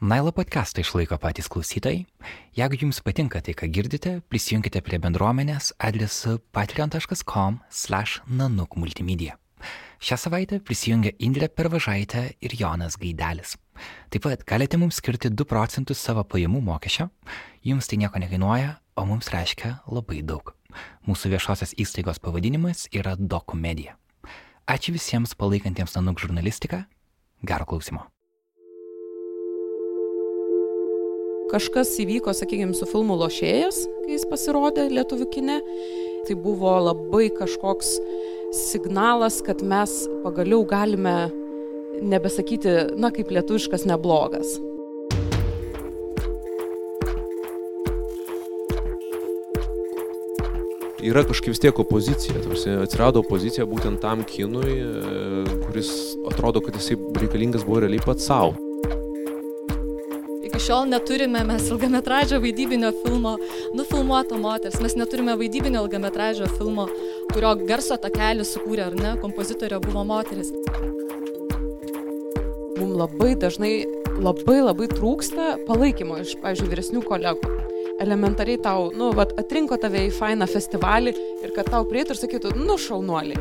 Nailo podcastą išlaiko patys klausytojai. Jeigu jums patinka tai, ką girdite, prisijunkite prie bendruomenės adresu patreon.com/nanukmultimedia. Šią savaitę prisijungia Indrė Pervažaitė ir Jonas Gaidelis. Taip pat galite mums skirti 2 procentus savo pajamų mokesčio. Jums tai nieko nekainuoja, o mums reiškia labai daug. Mūsų viešosios įstaigos pavadinimas yra Dokumedija. Ačiū visiems palaikantiems Nanuk žurnalistiką. Gero klausimo. Kažkas įvyko, sakykime, su filmu Lošėjas, kai jis pasirodė lietuvių kine. Tai buvo labai kažkoks signalas, kad mes pagaliau galime nebesakyti, na, kaip lietuviškas neblogas. yra kažkaip vis tiek opozicija. Tarsi atsirado opozicija būtent tam kinui, e, kuris atrodo, kad jisai reikalingas buvo realiai pats savo. Šiol neturime mes ilgametražio vaidybinio filmo Nufilmuoto moters. Mes neturime vaidybinio ilgametražio filmo, kurio garso takelį sukūrė ar ne, kompozitorė buvo moteris. Mums labai dažnai labai labai trūksta palaikymo iš, pavyzdžiui, vyresnių kolegų elementariai tau, nu, vat, atrinko tave į fainą festivalį ir kad tau prieitų ir sakytų, nu, šaunuolį.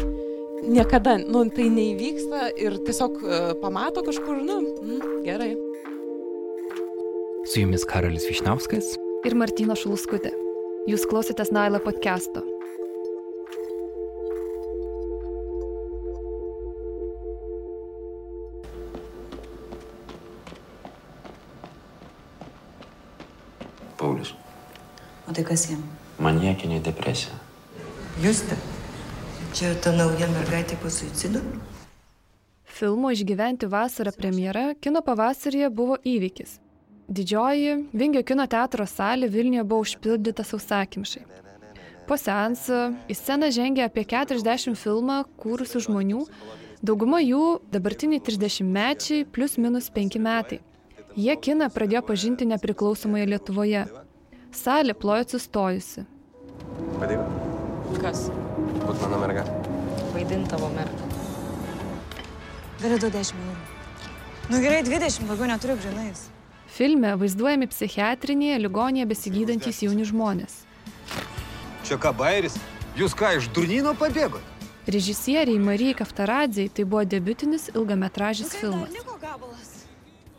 Niekada, nu, tai neįvyksta ir tiesiog uh, pamato kažkur, nu, mm, gerai. Su jumis Karolis Višnauskas ir Martina Šuluskutė. Jūs klausėtės Nailo podcast'o. Paulius. O tai kas jam? Maniekinė depresija. Juste. Čia ta nauja mergaitė po suicido? Filmo Išgyventi vasarą premjera kino pavasaryje buvo įvykis. Didžioji Vingio kino teatro salė Vilniuje buvo užpildyta sausakimšai. Po seansą į sceną žengė apie 40 filmą kūrusių žmonių, dauguma jų dabartiniai 30-mečiai plus minus 5 metai. Jie kiną pradėjo pažinti nepriklausomoje Lietuvoje. Salė plojo atsistojusi. Patiko? Kas? Būt mano merga. Vaidint tavo mergą. Galiu duoti 10 eurų. Nu gerai, 20, daugiau neturiu grinais. Filme vaizduojami psichiatrinėje ligonėje besigydantys jauni žmonės. Čia ką bairis? Jūs ką, iš durnyno pabėgot? Režisieriai Marijai Kaftaradzei tai buvo debutinis ilgametražis filmas.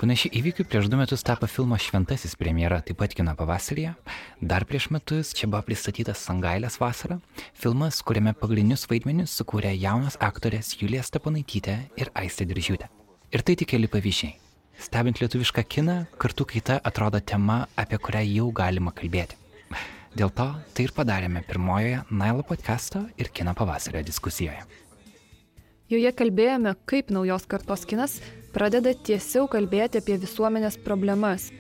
Panašiai įvykių prieš du metus tapo filmo Šventasis premjera, taip pat kino pavasaryje. Dar prieš metus čia buvo pristatytas Sangailės vasara, filmas, kuriame pagrindinius vaidmenis sukūrė jaunos aktorės Julija Stepanaitytė ir Aistė Diržiūtė. Ir tai tik keli pavyzdžiai. Stebint lietuvišką kiną, kartu kaita atrodo tema, apie kurią jau galima kalbėti. Dėl to tai ir padarėme pirmojoje Nailo podcast'o ir kino pavasario diskusijoje. Joje kalbėjome, kaip naujos kartos kinas pradeda tiesiau kalbėti apie visuomenės problemas,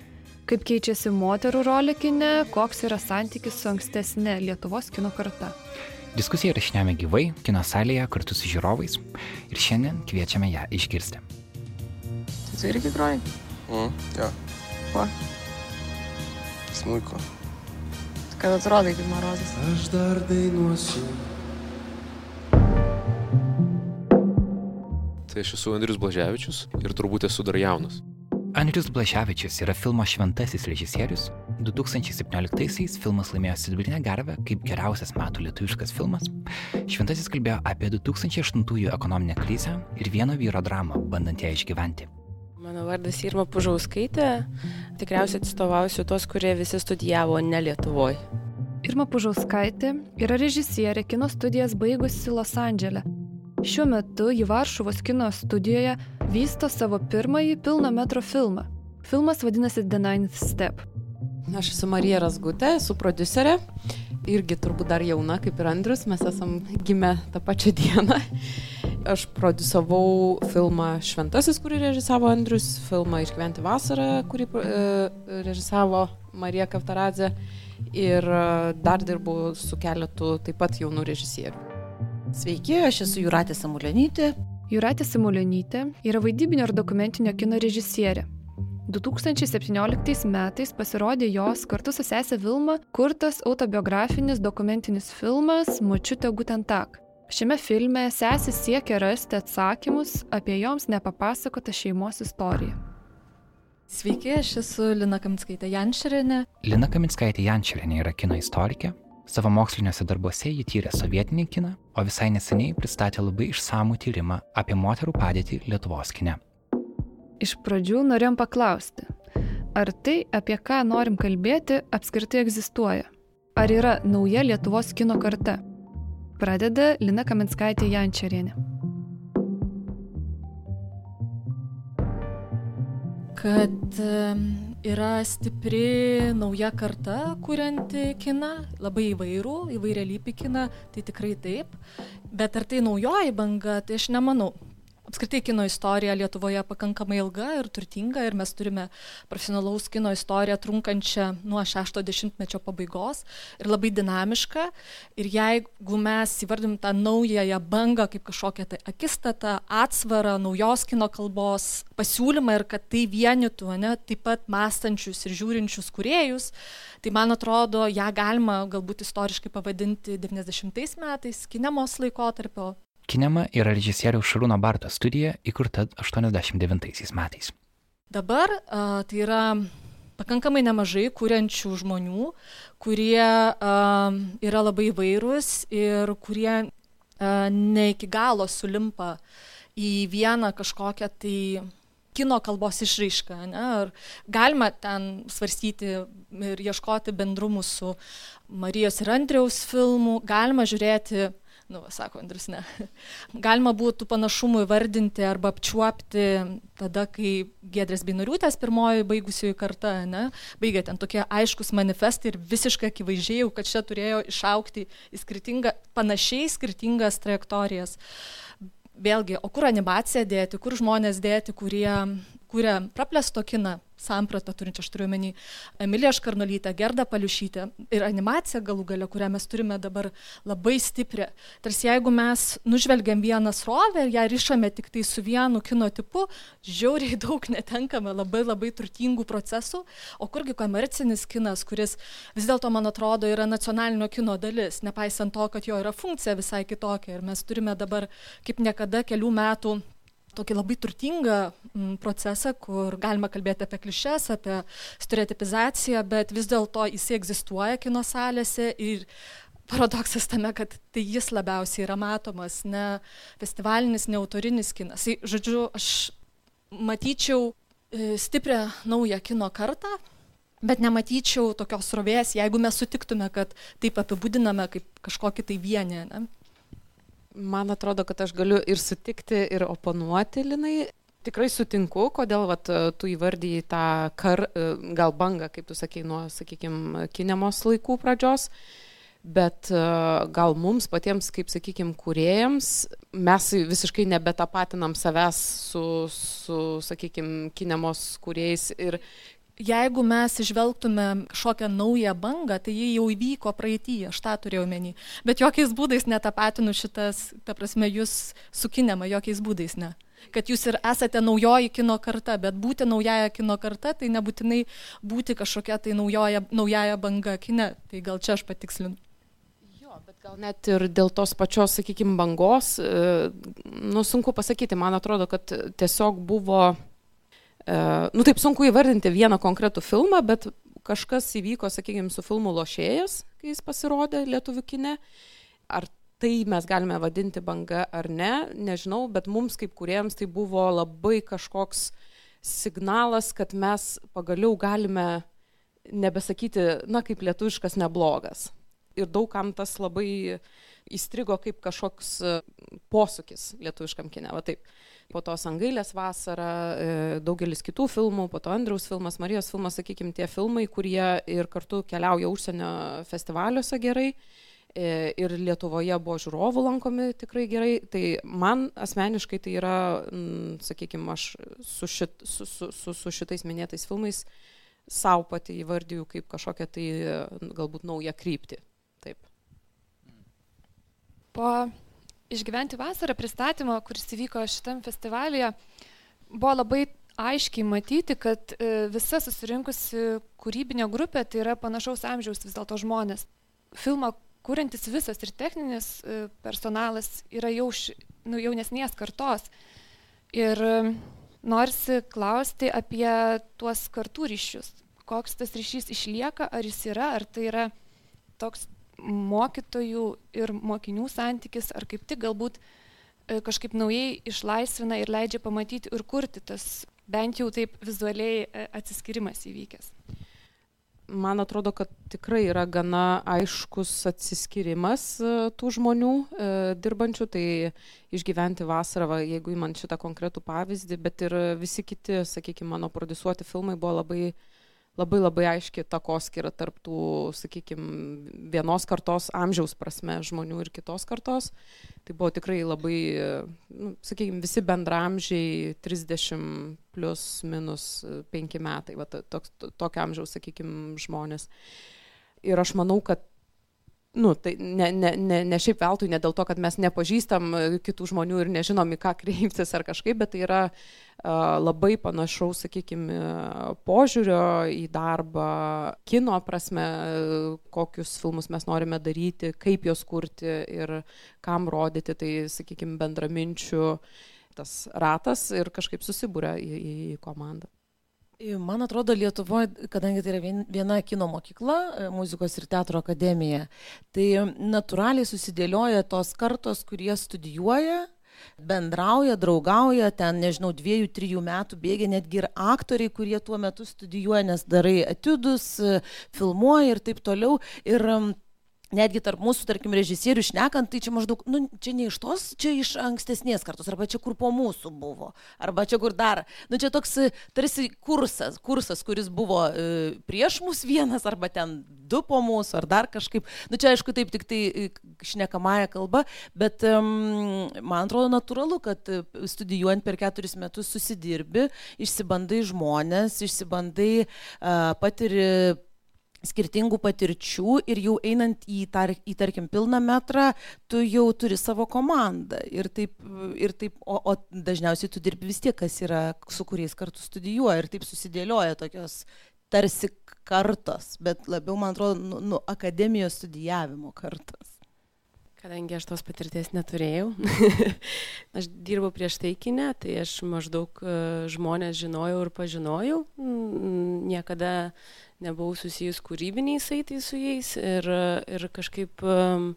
kaip keičiasi moterų rolė kine, koks yra santykis su ankstesnė Lietuvos kino karta. Diskusiją rašinėjame gyvai, kino salėje kartu su žiūrovais ir šiandien kviečiame ją išgirsti. Tu irgi groji? Mm, jo, Kuo? smuiko. Kad atrodai kaip marozas. Aš dar dainuosiu. Tai aš esu Andrius Blaževičius ir turbūt esu dar jaunas. Andrius Blaševičius yra filmo Šventasis režisierius. 2017-aisiais filmas laimėjo Sidabrinę garvę kaip geriausias metų lietuviškas filmas. Šventasis kalbėjo apie 2008-ųjų ekonominę krizę ir vieno vyro dramą, bandant ją išgyventi. Mano vardas Irma Pužauskaitė. Tikriausiai atstovausiu tos, kurie visi studijavo ne Lietuvoje. Irma Pužauskaitė yra režisierė kino studijas baigusi Los Andželė. Šiuo metu ji Varšuvos kino studijoje vysto savo pirmąjį pilno metro filmą. Filmas vadinasi The Ninth Step. Aš esu Marija Razgutė, esu producerė. Irgi turbūt dar jauna kaip ir Andrius, mes esam gimę tą pačią dieną. Aš producavau filmą Šventasis, kurį režisavo Andrius, filmą Išgyventi vasarą, kurį e, režisavo Marija Kaftaradze ir e, dar dirbu su keletu taip pat jaunų režisierių. Sveiki, aš esu Juratė Samulionytė. Jūratė Simulionytė yra vaidybinio ir dokumentinio kino režisierė. 2017 metais pasirodė jos kartu su sesė Vilma kurtas autobiografinis dokumentinis filmas Močiutė Gutentak. Šiame filme sesė siekia rasti atsakymus apie joms nepapasakotą šeimos istoriją. Sveiki, aš esu Lina Kaminskaitė Janšerinė. Lina Kaminskaitė Janšerinė yra kino istorikė. Savo moksliniuose darbuose ji tyrė sovietinį kiną, o visai neseniai pristatė labai išsamų tyrimą apie moterų padėtį Lietuvos kine. Iš pradžių norėjom paklausti, ar tai, apie ką norim kalbėti, apskritai egzistuoja? Ar yra nauja Lietuvos kino karta? Pradeda Lina Kaminskaitė Jančerienė. kad yra stipri nauja karta, kurianti kiną, labai įvairų, įvairialypį kiną, tai tikrai taip. Bet ar tai naujoji banga, tai aš nemanau apskritai kino istorija Lietuvoje pakankamai ilga ir turtinga ir mes turime profesionalaus kino istoriją trunkančią nuo 60-mečio pabaigos ir labai dinamišką. Ir jeigu mes įvardim tą naująją bangą kaip kažkokią tai akistatą, atsvarą, naujos kino kalbos pasiūlymą ir kad tai vienytų, ne, taip pat mąstančius ir žiūrinčius kuriejus, tai man atrodo, ją galima galbūt istoriškai pavadinti 90 metais, kinemos laikotarpio Kinema yra režisieriaus Šarūno Barto studija įkurta 89 metais. Dabar a, tai yra pakankamai nemažai kuriančių žmonių, kurie a, yra labai vairūs ir kurie a, ne iki galo sulimpa į vieną kažkokią tai kino kalbos išraišką. Ne? Ar galima ten svarstyti ir ieškoti bendrumų su Marijos ir Andriaus filmu, galima žiūrėti nu, va, sako Andrius, ne. Galima būtų panašumų įvardinti arba apčiuopti tada, kai Gedrės Binariūtės pirmoji baigusiųjų karta, ne, baigė ten tokie aiškus manifestai ir visiškai akivaizdžiai, kad čia turėjo išaukti į skirtingą, panašiai skirtingas trajektorijas. Vėlgi, o kur animaciją dėti, kur žmonės dėti, kurie kuria praplėsto kiną sampratą turinčią, aš turiu menį Emiliją Škarnolytę, Gerdą Paliušytę ir animaciją galų galę, kurią mes turime dabar labai stiprią. Tarsi jeigu mes nužvelgiam vieną srovę ir ją ryšame tik tai su vienu kino tipu, žiauriai daug netenkame labai labai turtingų procesų, o kurgi komercinis kinas, kuris vis dėlto, man atrodo, yra nacionalinio kino dalis, nepaisant to, kad jo yra funkcija visai kitokia ir mes turime dabar kaip niekada kelių metų tokį labai turtingą mm, procesą, kur galima kalbėti apie klišes, apie stereotipizaciją, bet vis dėlto jisai egzistuoja kino salėse ir paradoksas tame, kad tai jis labiausiai yra matomas, ne festivalinis, ne autorinis kinas. Tai, žodžiu, aš matyčiau e, stiprią naują kino kartą, bet nematyčiau tokios srovės, jeigu mes sutiktume, kad taip apibūdiname kaip kažkokį tai vienį. Ne? Man atrodo, kad aš galiu ir sutikti, ir oponuoti Linai. Tikrai sutinku, kodėl vat, tu įvardyji tą kar, gal bangą, kaip tu sakei, nuo, sakykime, kinemos laikų pradžios, bet gal mums patiems, kaip sakykime, kuriejams, mes visiškai nebetapatinam savęs su, su sakykime, kinemos kuriejais ir jeigu mes išvelgtume kažkokią naują bangą, tai ji jau įvyko praeitį, aš tą turėjau menį. Bet jokiais būdais netapatinu šitas, ta prasme, jūs su kinema, jokiais būdais ne. Kad jūs ir esate naujoji kino karta, bet būti naujaja kino karta, tai nebūtinai būti kažkokia tai naujoja, naujaja banga kine. Tai gal čia aš patikslinu. Bet gal net ir dėl tos pačios, sakykime, bangos, nu sunku pasakyti, man atrodo, kad tiesiog buvo nu taip sunku įvardinti vieną konkretų filmą, bet kažkas įvyko, sakykime, su filmu Lošėjas, kai jis pasirodė lietuvių kine. Ar tai mes galime vadinti banga ar ne, nežinau, bet mums kaip kuriems tai buvo labai kažkoks signalas, kad mes pagaliau galime nebesakyti, na, kaip lietuviškas neblogas. Ir daugam tas labai įstrigo kaip kažkoks posūkis lietuviškam kine, va taip po to Sangailės vasara, e, daugelis kitų filmų, po to Andriaus filmas, Marijos filmas, sakykime, tie filmai, kurie ir kartu keliauja užsienio festivaliuose gerai. E, ir Lietuvoje buvo žiūrovų lankomi tikrai gerai. Tai man asmeniškai tai yra, sakykime, aš su, šit, su, su, su, šitais minėtais filmais savo pati įvardyju kaip kažkokią tai galbūt naują kryptį. Taip. Po išgyventi vasarą pristatymo, kuris įvyko šitam festivalyje, buvo labai aiškiai matyti, kad e, visa susirinkusi kūrybinė grupė tai yra panašaus amžiaus vis dėlto žmonės. Filmą kuriantis visas ir techninis e, personalas yra jau š, nu, jaunesnės kartos. Ir e, norisi klausti apie tuos kartų ryšius. Koks tas ryšys išlieka, ar jis yra, ar tai yra toks mokytojų ir mokinių santykis, ar kaip tik galbūt e, kažkaip naujai išlaisvina ir leidžia pamatyti ir kurti tas bent jau taip vizualiai e, atsiskirimas įvykęs. Man atrodo, kad tikrai yra gana aiškus atsiskirimas e, tų žmonių e, dirbančių, tai išgyventi vasarą, va, jeigu įman šitą konkretų pavyzdį, bet ir visi kiti, sakykime, mano produsuoti filmai buvo labai uh, labai labai aiški takoskira tarp tų, sakykime, vienos kartos amžiaus prasme žmonių ir kitos kartos. Tai buvo tikrai labai, nu, sakykime, visi bendramžiai 30 plus minus 5 metai, va, toks, tokio amžiaus, sakykime, žmonės. Ir aš manau, kad nu, tai ne, ne, ne, ne šiaip veltui, ne dėl to, kad mes nepažįstam e, kitų žmonių ir nežinom, į ką kreiptis ar kažkaip, bet tai yra uh, labai panašaus, sakykime, požiūrio į darbą, kino prasme, kokius filmus mes norime daryti, kaip juos kurti ir kam rodyti, tai, sakykime, bendraminčių tas ratas ir kažkaip susibūrė į, į komandą. Man atrodo, Lietuvoje, kadangi tai yra viena kino mokykla, e, muzikos ir teatro akademija, tai natūraliai susidėlioja tos kartos, kurie studijuoja, bendrauja, draugauja, ten, nežinau, dviejų, trijų metų bėgia netgi ir aktoriai, kurie tuo metu studijuoja, nes darai etiudus, e, filmuoja ir taip toliau. Ir netgi tarp mūsų, tarkim, režisierių šnekant, tai čia maždaug, nu, čia ne iš tos, čia iš ankstesnės kartos, arba čia kur po mūsų buvo, arba čia kur dar. Nu, čia toks tarsi kursas, kursas, kuris buvo e, prieš mus vienas, arba ten du po mūsų, ar dar kažkaip. Nu, čia aišku, taip tik tai e, šnekamąją kalbą, bet um, man atrodo natūralu, kad e, studijuojant per keturis metus susidirbi, išsibandai žmonės, išsibandai, uh, patiri skirtingų patirčių ir jau einant į, tar, į tarkim, pilną metrą, tu jau turi savo komandą. Ir taip, ir taip o, o dažniausiai tu dirbi vis tiek, kas yra, su kuriais kartu studijuoja. Ir taip susidėlioja tokios tarsi kartos, bet labiau, man atrodo, nu, nu, akademijos studijavimo kartos. Kadangi aš tos patirties neturėjau, aš dirbau prieš taikinę, tai aš maždaug e, žmonės žinojau ir pažinojau. Niekada nebuvau susijus kūrybiniais saitais su jais ir, ir kažkaip um,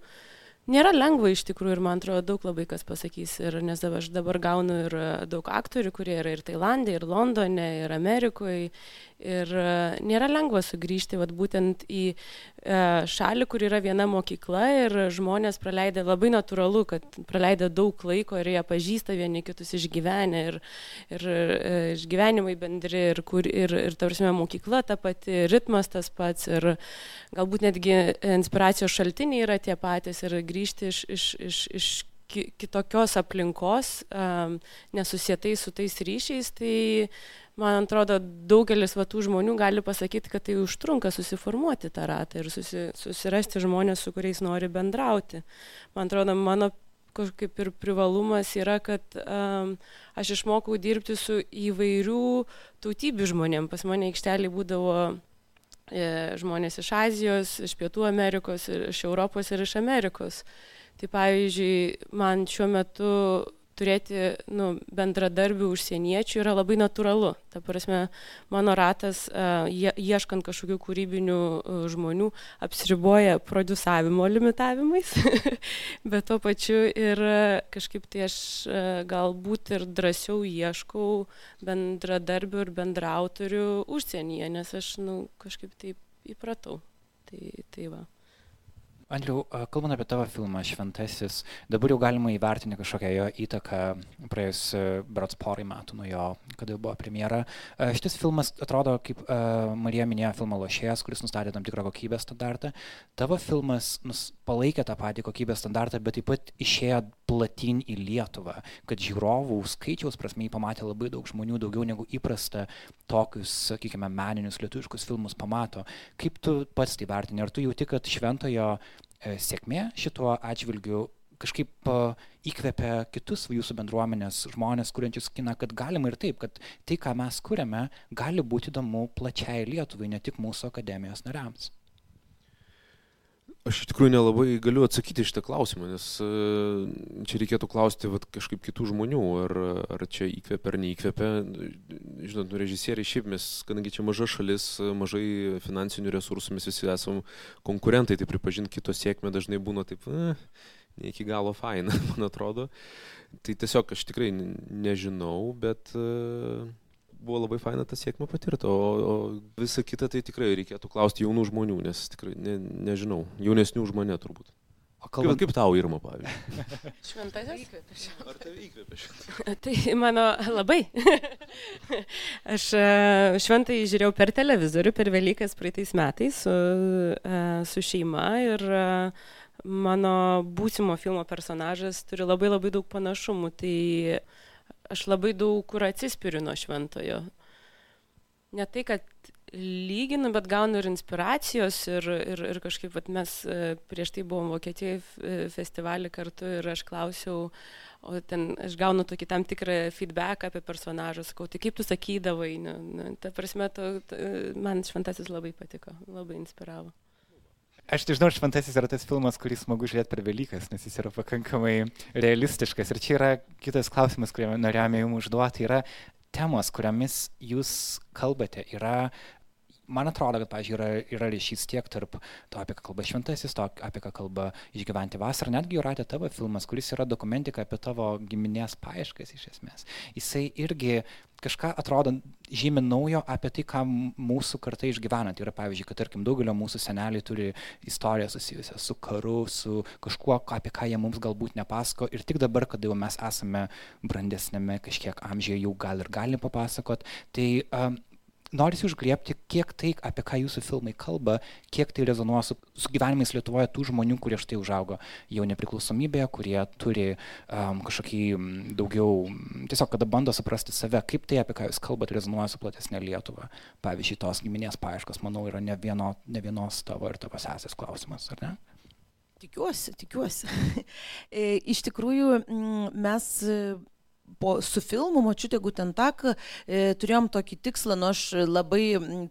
nėra lengva iš tikrųjų ir man atrodo daug labai kas pasakys. Ir, nes aš dabar gaunu ir daug aktorių, kurie yra ir Tailandė, ir Londone, ir Amerikoje. Ir e, nėra lengva sugrįžti vat, būtent į e, šalį, kur yra viena mokykla ir žmonės praleidę labai natūralu, kad praleidę daug laiko ir jie pažįsta vieni kitus išgyvenę ir, ir e, išgyvenimai bendri ir, kur, ir, ir tarsi mokykla ta pati, ritmas tas pats ir galbūt netgi inspiracijos šaltiniai yra tie patys ir grįžti iš, iš, iš, iš kitokios aplinkos, um, nesusietai su tais ryšiais, tai man atrodo, daugelis va, tų žmonių gali pasakyti, kad tai užtrunka susiformuoti tą ratą ir susi, susirasti žmonės, su kuriais nori bendrauti. Man atrodo, mano kažkaip ir privalumas yra, kad um, aš išmokau dirbti su įvairių tautybių žmonėm. Pas mane aikštelį būdavo žmonės iš Azijos, iš Pietų Amerikos, iš Europos ir iš Amerikos. Tai pavyzdžiui, man šiuo metu turėti nu, bendradarbių užsieniečių yra labai natūralu. Ta prasme, mano ratas, ieškant kažkokių kūrybinių žmonių, apsiriboja produsavimo limitavimais, bet tuo pačiu ir kažkaip tai aš galbūt ir drąsiau ieškau bendradarbių ir bendrautorių užsienyje, nes aš nu, kažkaip taip įpratau. Tai, tai va. Andriu, kalbant apie tavo filmą Šventasis, dabar jau galima įvertinti kažkokią jo įtaką praėjus berots porai metų nuo jo, kada buvo premjera. Šitas filmas atrodo, kaip Marija minėjo, filmo lošėjas, kuris nustatė tam tikrą kokybės standartą. Tavo filmas palaikė tą patį kokybės standartą, bet taip pat išėjo platin į Lietuvą, kad žiūrovų skaičiaus prasme jį pamatė labai daug žmonių, daugiau negu įprasta tokius, sakykime, meninius lietuviškus filmus pamato. Kaip tu pats tai vertini? Ar tu jauti, kad šventojo sėkmė šituo atžvilgiu kažkaip e, įkvepia kitus jūsų bendruomenės žmonės, kuriančius kiną, kad galima ir taip, kad tai, ką mes kuriame, gali būti įdomu plačiai Lietuvai, ne tik mūsų akademijos nariams. Aš iš tikrųjų nelabai galiu atsakyti šitą klausimą, nes e, čia reikėtų klausti vat, kažkaip kitų žmonių, ar, ar čia įkvepia ar neįkvepia. Žinot, nu, režisieriai šiaip mes, kadangi čia maža šalis, mažai finansinių resursų, mes visi esame konkurentai, tai pripažinti kito sėkmę dažnai būna taip, eh, ne iki galo faina, man atrodo. Tai tiesiog aš tikrai nežinau, bet... Uh, buvo labai faina tą sėkmę patirti, o, o visa kita tai tikrai reikėtų klausti jaunų žmonių, nes tikrai ne, nežinau, jaunesnių už mane turbūt. O kalbant kaip, kaip tau, Irma, pavyzdžiui? Šventasis? Įkvėpė Ar tave įkvėpė šventasis? tai mano labai. Aš e, šventai žiūrėjau per televizorių per Velykas praeitais metais su, e, su šeima ir e, mano būsimo filmo personažas turi labai labai daug panašumų. Tai aš labai daug kur atsispiriu nuo šventojo. Ne tai, kad lyginu, bet gaunu ir inspiracijos ir, ir, ir kažkaip vat, mes e, prieš tai buvom Vokietijoje festivalį kartu ir aš klausiau, o ten aš gaunu tokį tam tikrą feedback apie personažą, sakau, tai kaip tu sakydavai, nu, nu, ta prasme, to, to, man šventasis labai patiko, labai inspiravo. Aš nežinau, Šventasis yra tas filmas, kurį smagu žiūrėti per Velykas, nes jis yra pakankamai realistiškas. Ir čia yra kitas klausimas, kurį norėjome jums užduoti, yra temos, kuriamis jūs kalbate, yra man atrodo, kad, pavyzdžiui, yra, yra ryšys tiek tarp to, apie ką kalba šventasis, to, apie ką kalba išgyventi vasarą, netgi Jūratė tavo filmas, kuris yra dokumentika apie tavo giminės paaiškas iš esmės. Jisai irgi kažką atrodo žymi naujo apie tai, ką mūsų kartai išgyvena. Tai yra, pavyzdžiui, kad, tarkim, daugelio mūsų seneliai turi istoriją susijusią su karu, su kažkuo, apie ką jie mums galbūt nepasako. Ir tik dabar, kada jau mes esame brandesnėme kažkiek amžiuje, jau gal ir gali papasakot, tai um, norisi užgriepti, kiek tai, apie ką jūsų filmai kalba, kiek tai rezonuoja su, su gyvenimais Lietuvoje tų žmonių, kurie štai užaugo jau nepriklausomybėje, kurie turi um, kažkokį daugiau, tiesiog kada bando suprasti save, kaip tai, apie ką jūs kalbate, rezonuoja su platesnė Lietuva. Pavyzdžiui, tos giminės paieškos, manau, yra ne, vieno, ne vienos tavo ir tavo sesės klausimas, ar ne? Tikiuosi, tikiuosi. E, iš tikrųjų, mes po, su filmu Močiutė Gutentak e, turėjom tokį tikslą, nu aš labai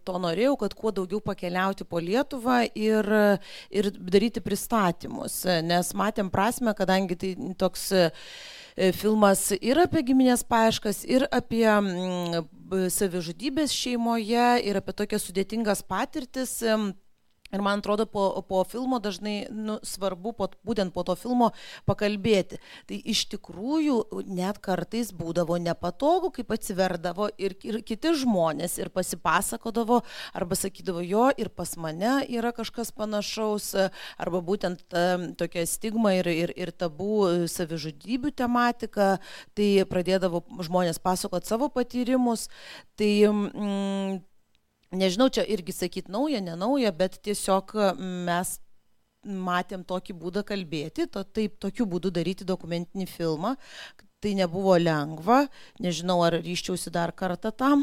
to norėjau, kad kuo daugiau pakeliauti po Lietuvą ir, ir daryti pristatymus, nes matėm prasme, kadangi tai toks e, filmas ir apie giminės paieškas, ir apie m, savižudybės šeimoje, ir apie tokias sudėtingas patirtis. M, Ir man atrodo, po, po filmo dažnai nu, svarbu po, būtent po to filmo pakalbėti. Tai iš tikrųjų net kartais būdavo nepatogu, kaip atsiverdavo ir, ir kiti žmonės ir pasipasakodavo, arba sakydavo, jo ir pas mane yra kažkas panašaus, arba būtent tokia stigma ir, ir, ir tabų savižudybių tematika, tai pradėdavo žmonės pasakot savo patyrimus. Tai, mm, nežinau, čia irgi sakyt nauja, nenauja, bet tiesiog mes matėm tokį būdą kalbėti, to, taip tokiu būdu daryti dokumentinį filmą. Tai nebuvo lengva, nežinau ar ryščiausi dar kartą tam,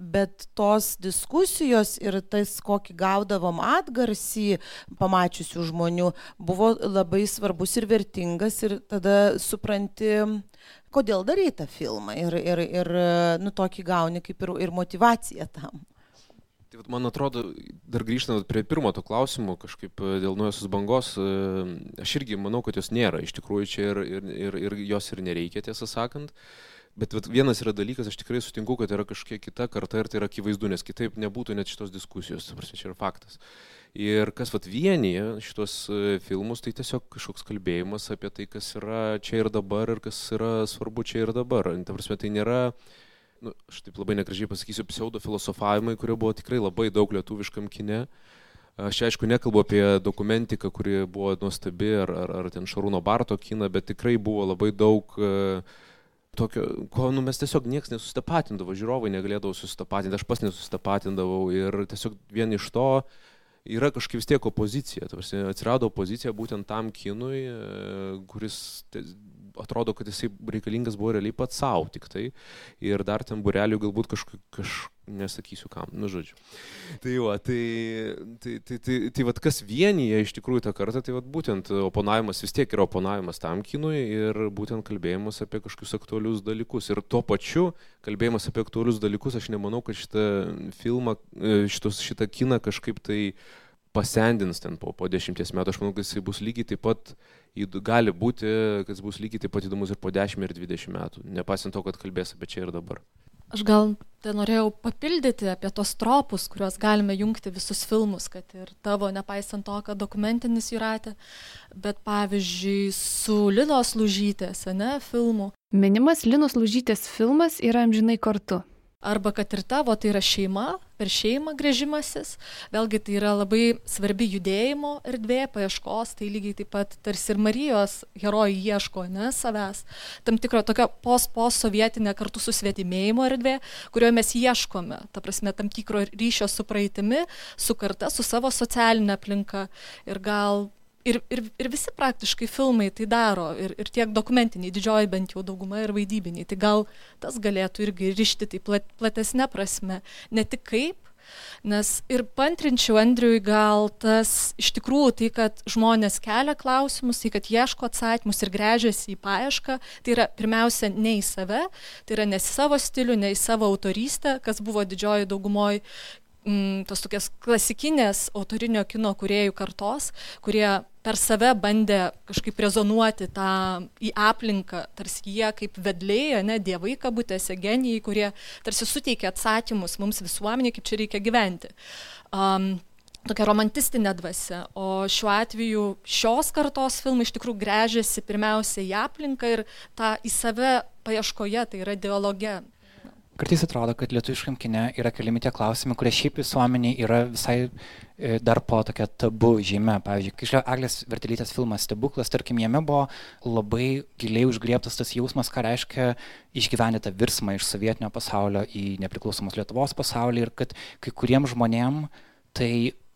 bet tos diskusijos ir tas, kokį gaudavom atgarsį pamačiusių žmonių, buvo labai svarbus ir vertingas ir tada supranti, kodėl darai tą filmą ir, ir, ir nu, tokį gauni kaip ir, ir motivaciją tam. Tai man atrodo, dar grįžtant prie pirmo to klausimo, kažkaip e, dėl nuojosios bangos, e, aš irgi manau, kad jos nėra, iš tikrųjų čia ir, ir, ir, ir jos ir nereikia, tiesą sakant. Bet vienas yra dalykas, aš tikrai sutinku, kad yra kažkiek kita karta ir tai yra akivaizdu, nes kitaip nebūtų net šitos diskusijos, prasme, čia yra faktas. Ir kas vat vienyje šitos e, filmus, tai tiesiog kažkoks kalbėjimas apie tai, kas yra čia ir dabar ir kas yra svarbu čia ir dabar. Ta prasme, tai nėra nu, aš taip labai negražiai pasakysiu, pseudofilosofavimai, kurio buvo tikrai labai daug lietuviškam kine. Aš aišku nekalbu apie dokumentiką, kuri buvo nuostabi, ar, ar, ar ten Šarūno Barto kiną, bet tikrai buvo labai daug uh, tokio, ko nu, mes tiesiog niekas nesusitapatindavo, žiūrovai negalėdavo susitapatinti, aš pas nesusitapatindavau ir tiesiog vien iš to yra kažkaip vis tiek opozicija. Tarsi, atsirado opozicija būtent tam kinui, e, kuris atrodo, kad jisai reikalingas buvo realiai pats savo tik tai. Ir dar ten burelių galbūt kažkaip, kaž, nesakysiu kam, nu žodžiu. Tai va, tai, tai, tai, tai, tai, va, kas vienyje iš tikrųjų tą kartą, tai va, būtent oponavimas vis tiek yra oponavimas tam kinui ir būtent kalbėjimas apie kažkokius aktualius dalykus. Ir tuo pačiu kalbėjimas apie aktualius dalykus, aš nemanau, kad šitą filmą, e, šitos, šitą kiną kažkaip tai pasendins ten po, po dešimties metų, aš manau, kad jisai bus lygiai taip pat, gali būti, kad jis bus lygiai taip pat įdomus ir po dešimt ir dvidešimt metų, nepasint to, kad kalbės apie čia ir dabar. Aš gal tai norėjau papildyti apie tos tropus, kuriuos galime jungti visus filmus, kad ir tavo, nepaisant to, kad dokumentinis jūratė, bet pavyzdžiui, su Linos Lužytės, ne, filmu. Minimas Linos Lužytės filmas yra amžinai kartu. Arba kad ir tavo tai yra šeima, per šeimą grėžimasis. Vėlgi tai yra labai svarbi judėjimo erdvė, paieškos, tai lygiai taip pat tarsi ir Marijos herojai ieško, ne, savęs. Tam tikro tokio pos-pos-sovietinė kartu su svetimėjimo erdvė, kurioje mes ieškome, ta prasme, tam tikro ryšio su praeitimi, su karta, su savo socialinė aplinka. Ir gal ir, ir, ir visi praktiškai filmai tai daro, ir, ir tiek dokumentiniai, didžioji bent jau dauguma ir vaidybiniai. Tai gal tas galėtų irgi ryšti tai plat, platesnė prasme, ne tik kaip, nes ir pantrinčiau Andriui gal tas iš tikrųjų tai, kad žmonės kelia klausimus, tai kad ieško atsakymus ir grežiasi į paiešką, tai yra pirmiausia ne į save, tai yra ne į savo stilių, ne į savo autorystę, kas buvo didžioji daugumoji mm, tos tokias klasikinės autorinio kino kuriejų kartos, kurie per save bandė kažkaip rezonuoti tą į aplinką, tarsi jie kaip vedlėjai, ne dievai kabutėse, genijai, kurie tarsi suteikia atsakymus mums visuomeniai, kaip čia reikia gyventi. Um, tokia romantistinė dvasia, o šiuo atveju šios kartos filmai iš tikrųjų grežiasi pirmiausia į aplinką ir tą į save paieškoje, tai yra dialoge. Kartais atrodo, kad lietuviškam kine yra keliami tie klausimai, kurie šiaip visuomeniai yra visai e, dar po tokia tabu žymė. Pavyzdžiui, kai žiūrėjau Aglės Vertelytės filmas Stebuklas, tarkim, jame buvo labai giliai užgriebtas tas jausmas, ką reiškia išgyventi tą virsmą iš sovietinio pasaulio į nepriklausomos Lietuvos pasaulį ir kad kai kuriems žmonėm tai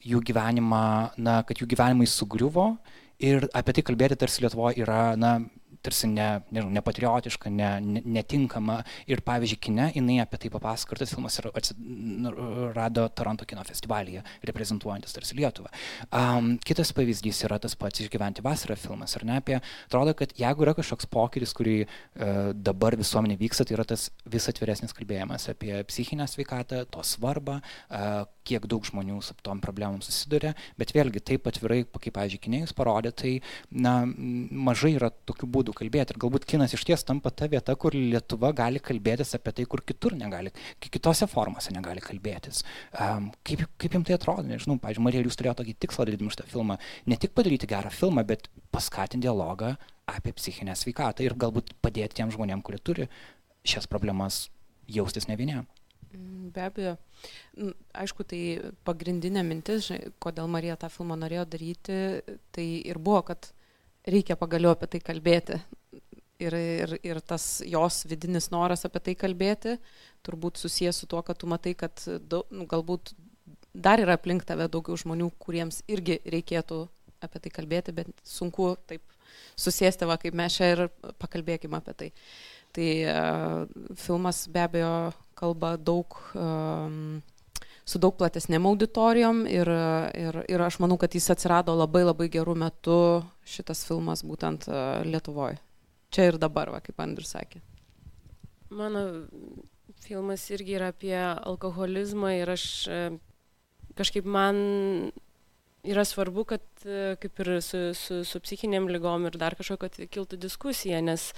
jų gyvenimą, na, kad jų gyvenimai sugriuvo ir apie tai kalbėti tarsi Lietuvoje yra, na, tarsi ne, nežinau, nepatriotiška, ne, ne, netinkama. Ir pavyzdžiui, kine jinai apie tai papasakojo, tas filmas nu, rado Toronto kino festivalyje, reprezentuojantis tarsi Lietuvą. Um, kitas pavyzdys yra tas pats išgyventi vasarą filmas, ar ne? Apie, atrodo, kad jeigu yra kažkoks pokyris, kurį uh, dabar visuomenė vyksta, tai yra tas vis atviresnis kalbėjimas apie psichinę sveikatą, to svarbą, uh, kiek daug žmonių su tom problemom susiduria, bet vėlgi taip atvirai, kaip, pavyzdžiui, kinėjus parodė, tai na, mažai yra tokių būdų būdų kalbėti. Ir galbūt kinas iš ties tampa ta vieta, kur Lietuva gali kalbėtis apie tai, kur kitur negali, kitose formose negali kalbėtis. Um, kaip, kaip jums tai atrodo? Nežinau, pavyzdžiui, Marija, jūs turėjote tokį tikslą darydami šitą filmą. Ne tik padaryti gerą filmą, bet paskatinti dialogą apie psichinę sveikatą ir galbūt padėti tiem žmonėm, kurie turi šias problemas jaustis ne vieniem. Mm, be abejo. Mm, aišku, tai pagrindinė mintis, kodėl Marija tą filmą norėjo daryti, tai ir buvo, kad reikia pagaliau apie tai kalbėti. Ir, ir, ir tas jos vidinis noras apie tai kalbėti turbūt susijęs su tuo, kad tu matai, kad daug, nu, galbūt dar yra aplink tave daugiau žmonių, kuriems irgi reikėtų apie tai kalbėti, bet sunku taip susėsti, va, kaip mes čia ir pakalbėkime apie tai. Tai uh, filmas be abejo kalba daug um, su daug platesnėm auditorijom ir, ir, ir aš manau, kad jis atsirado labai labai gerų metų šitas filmas būtent e, Lietuvoje. Čia ir dabar, va, kaip Andrius sakė. Mano filmas irgi yra apie alkoholizmą ir aš e, kažkaip man yra svarbu, kad e, kaip ir su, su, su psichiniam lygom ir dar kažko, kad kiltų diskusija, nes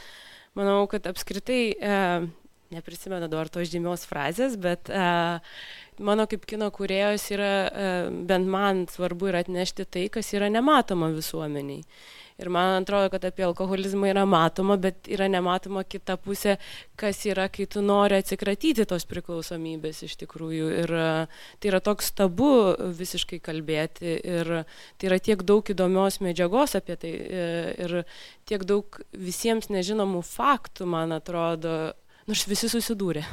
manau, kad apskritai, e, neprisimenu dabar tos žymios frazės, bet e, mano kaip kino kūrėjos yra, e, bent man svarbu yra atnešti tai, kas yra nematoma visuomeniai. Ir man atrodo, kad apie alkoholizmą yra matoma, bet yra nematoma kita pusė, kas yra, kai tu nori atsikratyti tos priklausomybės iš tikrųjų. Ir e, tai yra toks tabu visiškai kalbėti. Ir tai yra tiek daug įdomios medžiagos apie tai. Ir tiek daug visiems nežinomų faktų, man atrodo, nors visi susidūrė.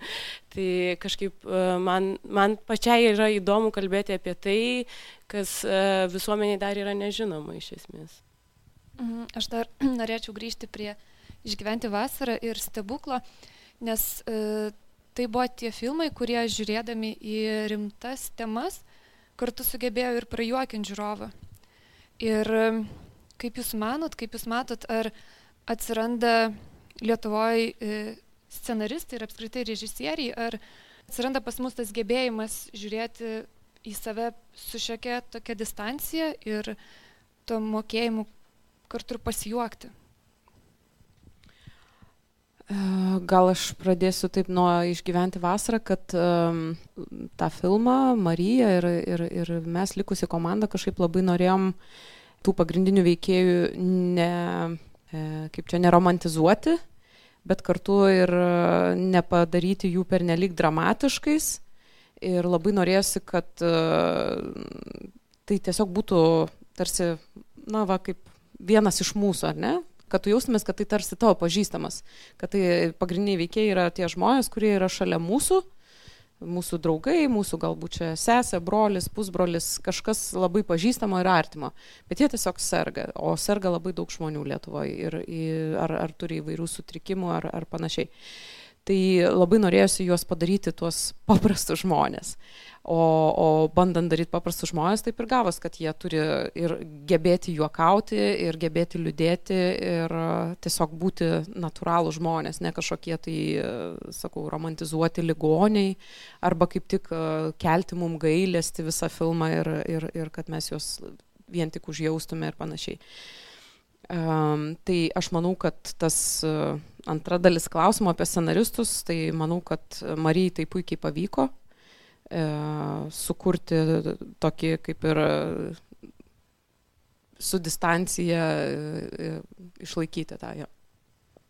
tai kažkaip e, man, man pačiai yra įdomu kalbėti apie tai, kas e, visuomeniai dar yra nežinoma iš esmės. Mhm, aš dar norėčiau grįžti prie išgyventi vasarą ir stebuklo, nes e, tai buvo tie filmai, kurie žiūrėdami į rimtas temas kartu sugebėjo ir prajuokinti žiūrovą. Ir e, kaip Jūs manot, kaip Jūs matot, ar atsiranda Lietuvoje scenaristai ir apskritai režisieriai, ar atsiranda pas mus tas gebėjimas žiūrėti į save su šiokia tokia distancija ir to mokėjimu kartu ir pasijuokti. E, gal aš pradėsiu taip nuo išgyventi vasarą, kad um, tą filmą Marija ir, ir, ir mes likusi komanda kažkaip labai norėjom tų pagrindinių veikėjų ne, e, kaip čia, neromantizuoti, bet kartu ir nepadaryti jų pernelyg dramatiškais. Ir labai norėjusi, kad uh, tai tiesiog būtų tarsi, na, va, kaip vienas iš mūsų, ar ne? kad tu jaustumės, kad tai tarsi tavo pažįstamas, kad tai pagrindiniai veikėjai yra tie žmonės, kurie yra šalia mūsų, mūsų draugai, mūsų galbūt čia sesė, brolis, pusbrolis, kažkas labai pažįstamo ir artimo, bet jie tiesiog serga, o serga labai daug žmonių Lietuvoje ir, ir ar, ar turi įvairių sutrikimų ar, ar panašiai. Tai labai norėjusi juos padaryti tuos paprastus žmonės. O, o bandant daryti paprastus žmonės, taip ir gavos, kad jie turi ir gebėti juokauti, ir gebėti liūdėti, ir tiesiog būti natūralų žmonės, ne kažkokie tai, sakau, romantizuoti ligoniai, arba kaip tik kelti mum gailesti visą filmą ir, ir, ir kad mes juos vien tik užjaustume ir panašiai. Um, tai aš manau, kad tas uh, antra dalis klausimo apie scenaristus, tai manau, kad Marijai tai puikiai pavyko e, sukurti tokį kaip ir su distancija e, išlaikyti tą jo.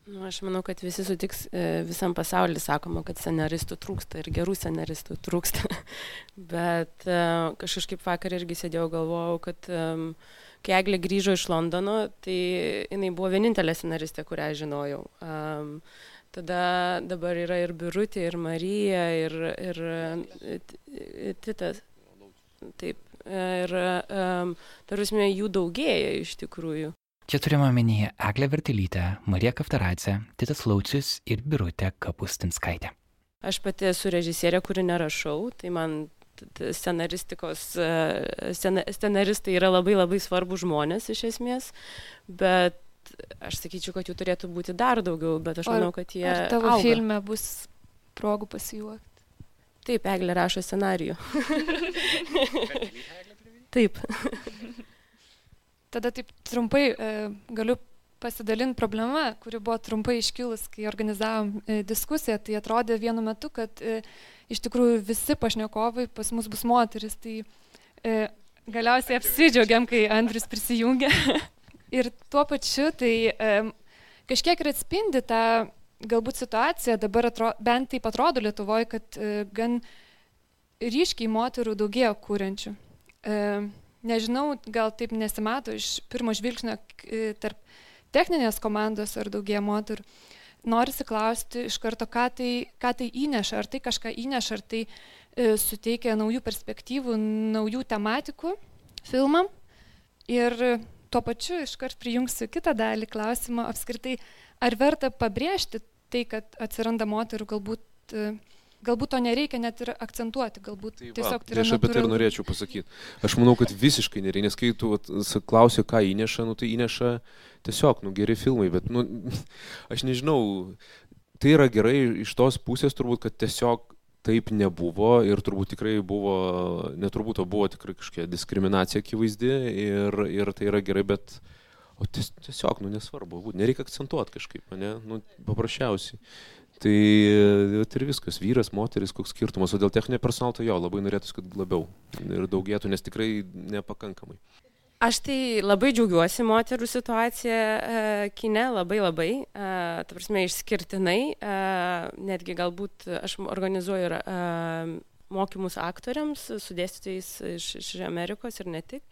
Nu, aš manau, kad visi sutiks, visam pasauliu sakoma, kad scenaristų trūksta ir gerų scenaristų trūksta. Bet kažkaip vakar irgi sėdėjau galvojau, kad um, kai Eglė grįžo iš Londono, tai jinai buvo vienintelė scenaristė, kurią žinojau. Um, Tada dabar yra ir Birutė, ir Marija, ir, ir e, Titas. Taip. Ir, um, tarusime, jų daugėja iš tikrųjų. Čia turime omenyje Eglę Vertelytę, Mariją Kaftaracę, Titas Laucius ir Birutę Kapustinskaitę. Aš pati esu režisierė, kuri nerašau, tai man scenaristikos, e, scenaristai yra labai labai svarbus žmonės iš esmės, bet aš sakyčiau, kad jų turėtų būti dar daugiau, bet aš manau, kad jie... Ar tavo auga. filme bus progų pasijuokti? Taip, Eglė rašo scenarijų. taip. Tada taip trumpai e, galiu pasidalinti problema, kuri buvo trumpai iškilus, kai organizavom e, diskusiją. Tai atrodė vienu metu, kad e, iš tikrųjų visi pašnekovai pas mus bus moteris. Tai e, galiausiai apsidžiaugiam, kai Andris prisijungė. ir tuo pačiu tai e, kažkiek ir atspindi tą galbūt situaciją, dabar atro, bent taip atrodo Lietuvoje, kad e, gan ryškiai moterų daugėjo kūrenčių. E, nežinau, gal taip nesimato iš pirmo žvilgsnio e, tarp techninės komandos ar daugie moterų. Norisi klausti iš karto, ką tai, ką tai įneša, ar tai kažką įneša, ar tai e, suteikia naujų perspektyvų, naujų tematikų filmam. Ir tuo pačiu iškart prijungsiu kitą dalį klausimo apskritai, ar verta pabrėžti tai, kad atsiranda moterų, galbūt, e, galbūt to nereikia net ir akcentuoti, galbūt tai tiesiog va, tai yra. Aš apie tai ir norėčiau pasakyti. Aš manau, kad visiškai nereikia, nes kai tu klausi, ką įneša, nu tai įneša tiesiog, nu geri filmai, bet, nu, aš nežinau, tai yra gerai iš tos pusės turbūt, kad tiesiog taip nebuvo ir turbūt tikrai buvo, neturbūt, o buvo tikrai kažkokia diskriminacija akivaizdi ir, ir tai yra gerai, bet o tiesiog, nu nesvarbu, nereikia akcentuoti kažkaip, ne, nu, paprasčiausiai. Tai ir viskas, vyras, moteris, koks skirtumas, o dėl techninio personalo tai jo, labai norėtųsi, kad labiau ir daugėtų, nes tikrai nepakankamai. Aš tai labai džiaugiuosi moterų situaciją e, kine, labai labai, e, ta prasme, išskirtinai, e, netgi galbūt aš organizuoju ir e, mokymus aktoriams su dėstytojais iš, iš Amerikos ir ne tik.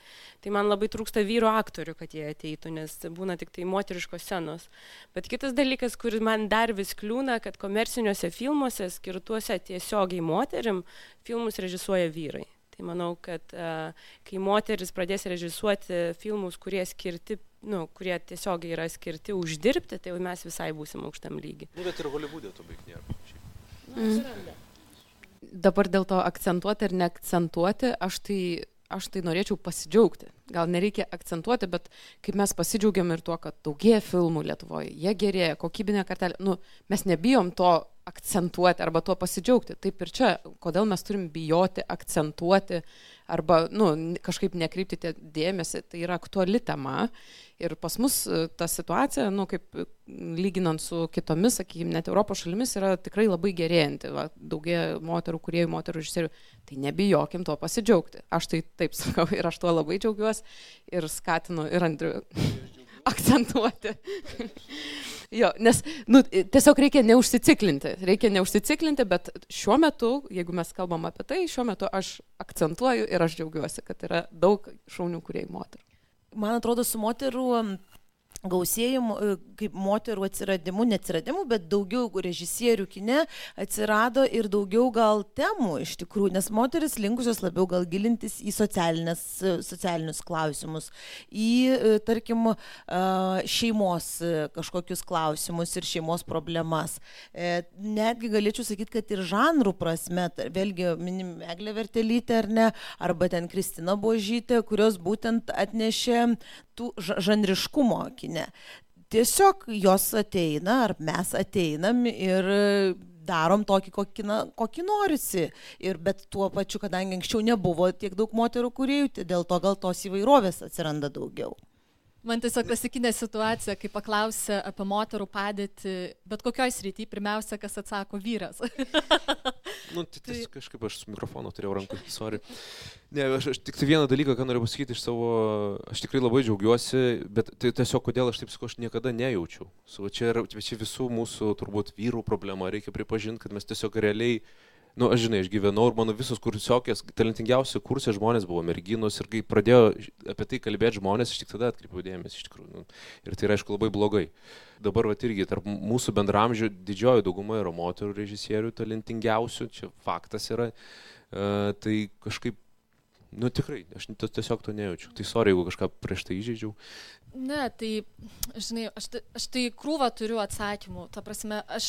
Tai man labai trūksta vyro aktorių, kad jie ateitų, nes būna tik tai moteriškos scenos. Bet kitas dalykas, kuris man dar vis kliūna, kad komerciniuose filmuose skirtuose tiesiogiai moterim filmus režisuoja vyrai. Tai manau, kad uh, kai moteris pradės režisuoti filmus, kurie skirti, nu, kurie tiesiog yra skirti uždirbti, tai mes visai būsim aukštam lygiai. Nu, bet ir Hollywoodė to beveik nėra. Mm. Dabar dėl to akcentuoti ar neakcentuoti, aš tai, aš tai norėčiau pasidžiaugti. Gal nereikia akcentuoti, bet kaip mes pasidžiaugiam ir tuo, kad daugėja filmų Lietuvoje, jie gerėja, kokybinė kartelė. Nu, mes nebijom to akcentuoti arba tuo pasidžiaugti. Taip ir čia, kodėl mes turim bijoti, akcentuoti arba nu, kažkaip nekreipti dėmesį, tai yra aktuali tema. Ir pas mus e, ta situacija, nu, kaip lyginant su kitomis, sakykime, net Europos šalimis, yra tikrai labai gerėjanti. Va, daugia moterų, kuriejų, moterų režisierių. Tai nebijokim to pasidžiaugti. Aš tai taip sakau ir aš tuo labai džiaugiuosi ir skatinu ir Andriu akcentuoti. Jo, nes nu, tiesiog reikia neužsiciklinti, reikia neužsiciklinti, bet šiuo metu, jeigu mes kalbam apie tai, šiuo metu aš akcentuoju ir aš džiaugiuosi, kad yra daug šaunių kuriejų moterų. Man atrodo, su moterų gausėjimu, e, kaip moterų atsiradimu, neatsiradimu, bet daugiau režisierių kine atsirado ir daugiau gal temų iš tikrųjų, nes moteris linkusios labiau gal gilintis į e, socialinius klausimus, į, e, tarkim, šeimos kažkokius klausimus ir šeimos problemas. Netgi galėčiau sakyti, kad ir žanrų prasme, vėlgi minim Eglė Vertelytė ar ne, arba ten Kristina Božytė, kurios būtent atnešė tų žanriškumo kine. Tiesiog jos ateina, ar mes ateinam ir darom tokį, kokį, na, kokį norisi. Ir, bet tuo pačiu, kadangi anksčiau nebuvo tiek daug moterų kuriejų, tai dėl to gal tos įvairovės atsiranda daugiau. Man tiesiog klasikinė situacija, kai paklausia apie moterų padėtį, bet kokioj srity, pirmiausia, kas atsako vyras. nu, tai, tai kažkaip aš su mikrofonu turėjau rankų, sorry. Ne, aš, aš tik tai vieną dalyką, ką noriu pasakyti iš savo, aš tikrai labai džiaugiuosi, bet tai tiesiog kodėl aš taip sakau, aš niekada nejaučiau. Su, čia yra čia visų mūsų turbūt vyrų problema, reikia pripažinti, kad mes tiesiog realiai nu, aš žinai, aš gyvenau ir mano visos kursiokės, talentingiausi kursai žmonės buvo merginos ir kai pradėjo apie tai kalbėti žmonės, aš tik tada atkreipiau dėmesį iš tikrųjų. Nu, ir tai yra, aišku, labai blogai. Dabar, va, irgi tarp mūsų bendramžių didžioji dauguma yra moterų režisierių talentingiausių, čia faktas yra. Uh, tai kažkaip Nu tikrai, aš tiesiog to nejaučiu. Tai sorry, jeigu kažką prieš tai įžeidžiau. Ne, tai, žinai, aš, aš tai krūvą turiu atsakymų. Ta prasme, aš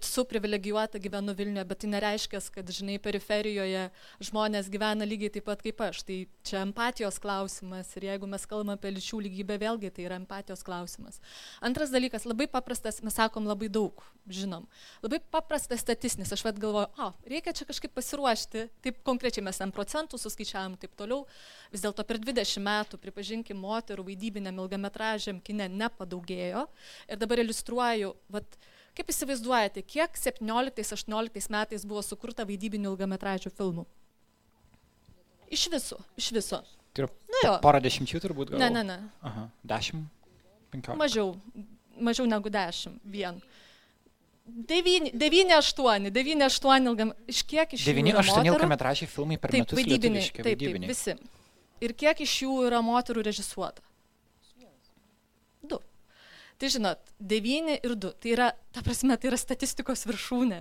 esu privilegijuota, gyvenu Vilniuje, bet tai nereiškia, kad, žinai, periferijoje žmonės gyvena lygiai taip pat kaip aš. Tai čia empatijos klausimas ir jeigu mes kalbame apie lyčių lygybę, vėlgi tai yra empatijos klausimas. Antras dalykas, labai paprastas, mes sakom labai daug, žinom. Labai paprastas statistinis, aš vad galvoju, o, reikia čia kažkaip pasiruošti, taip konkrečiai mes M procentų suskaičiavam taip toliau. Vis dėlto per 20 metų, pripažinkim, moterų vaidybiniam ilgametražiam kine nepadaugėjo. Ir dabar iliustruoju, vad, Kaip įsivaizduojate, kiek 17-18 metais buvo sukurta vaidybinių ilgametražių filmų? Iš viso, iš viso. Tai yra porą dešimčių turbūt gal? Ne, ne, ne. Aha, dešimt, penkiolika. Mažiau, mažiau negu dešimt, vien. 9, 8, 9, 8 ilgam, iš kiek iš 9, 8 ilgametražiai filmai per taip, metus vaidybiniai, taip, taip, visi. Ir kiek iš jų yra moterų režisuota? Tai žinot, 9 ir 2, tai yra, ta prasme, tai yra statistikos viršūnė.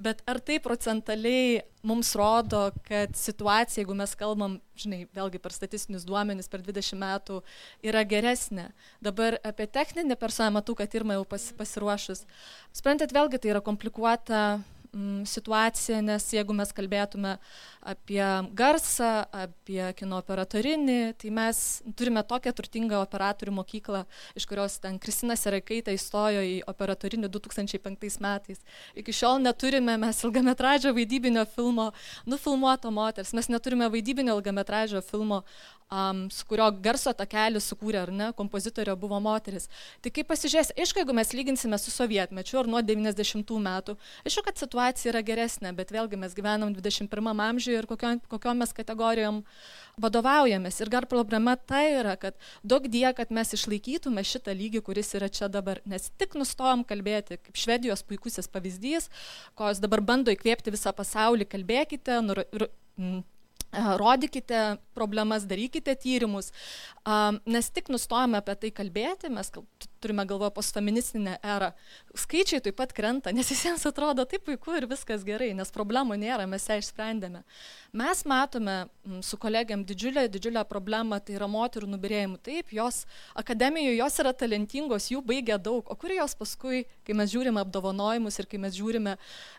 Bet ar tai procentaliai mums rodo, kad situacija, jeigu mes kalbam, žinai, vėlgi per statistinius duomenis per 20 metų, yra geresnė. Dabar apie techninį personą matau, kad Irma jau pas, pasiruošus. Sprendat, vėlgi tai yra komplikuota mm, situacija, nes jeigu mes kalbėtume apie garsą, apie kino operatorinį, tai mes turime tokią turtingą operatorių mokyklą, iš kurios ten Kristina Serakaitė įstojo į operatorinį 2005 metais. Iki šiol neturime mes ilgametražio vaidybinio filmo nufilmuoto moters, mes neturime vaidybinio ilgametražio filmo um, su kurio garso takelį sukūrė ar ne, kompozitorė buvo moteris. Tai kaip pasižiūrės, aišku, jeigu mes lyginsime su sovietmečiu ar nuo 90 metų, aišku, kad situacija yra geresnė, bet vėlgi mes gyvenam 21 amžiuje ir kokiom, kokiom mes kategorijom vadovaujamės. Ir dar problema ta yra, kad daug die, kad mes išlaikytume šitą lygį, kuris yra čia dabar. Nes tik nustojom kalbėti, kaip Švedijos puikusis pavyzdys, ko jūs dabar bando įkvėpti visą pasaulį, kalbėkite, nur, ir, m, rodykite problemas, darykite tyrimus, nes tik nustojame apie tai kalbėti, mes turime galvoje postfeministinę erą, skaičiai taip pat krenta, nes visiems atrodo taip puiku ir viskas gerai, nes problemų nėra, mes ją išsprendėme. Mes matome su kolegiam didžiulę, didžiulę problemą, tai yra moterų nubirėjimų. Taip, jos akademijoje jos yra talentingos, jų baigia daug, o kur jos paskui, kai mes žiūrime apdovanojimus ir kai mes žiūrime,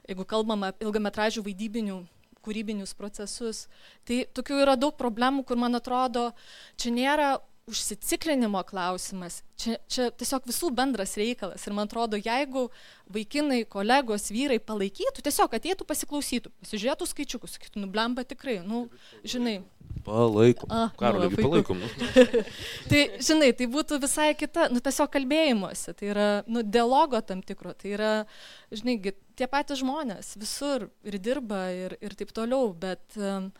jeigu kalbame ilgametražių vaidybinių kūrybinius procesus. Tai tokių yra daug problemų, kur man atrodo, čia nėra užsiciklinimo klausimas, čia, čia tiesiog visų bendras reikalas. Ir man atrodo, jeigu vaikinai, kolegos, vyrai palaikytų, tiesiog ateitų pasiklausytų, pasižiūrėtų skaičiukus, sakytų, nublemba tikrai, nu, žinai. Palaikom. Karolį, nu, palaikom. Nu. tai, žinai, tai būtų visai kita, nu, tiesiog kalbėjimuose, tai yra, nu, dialogo tam tikro, tai yra, žinai, tie patys žmonės visur ir dirba ir, ir taip toliau, bet um,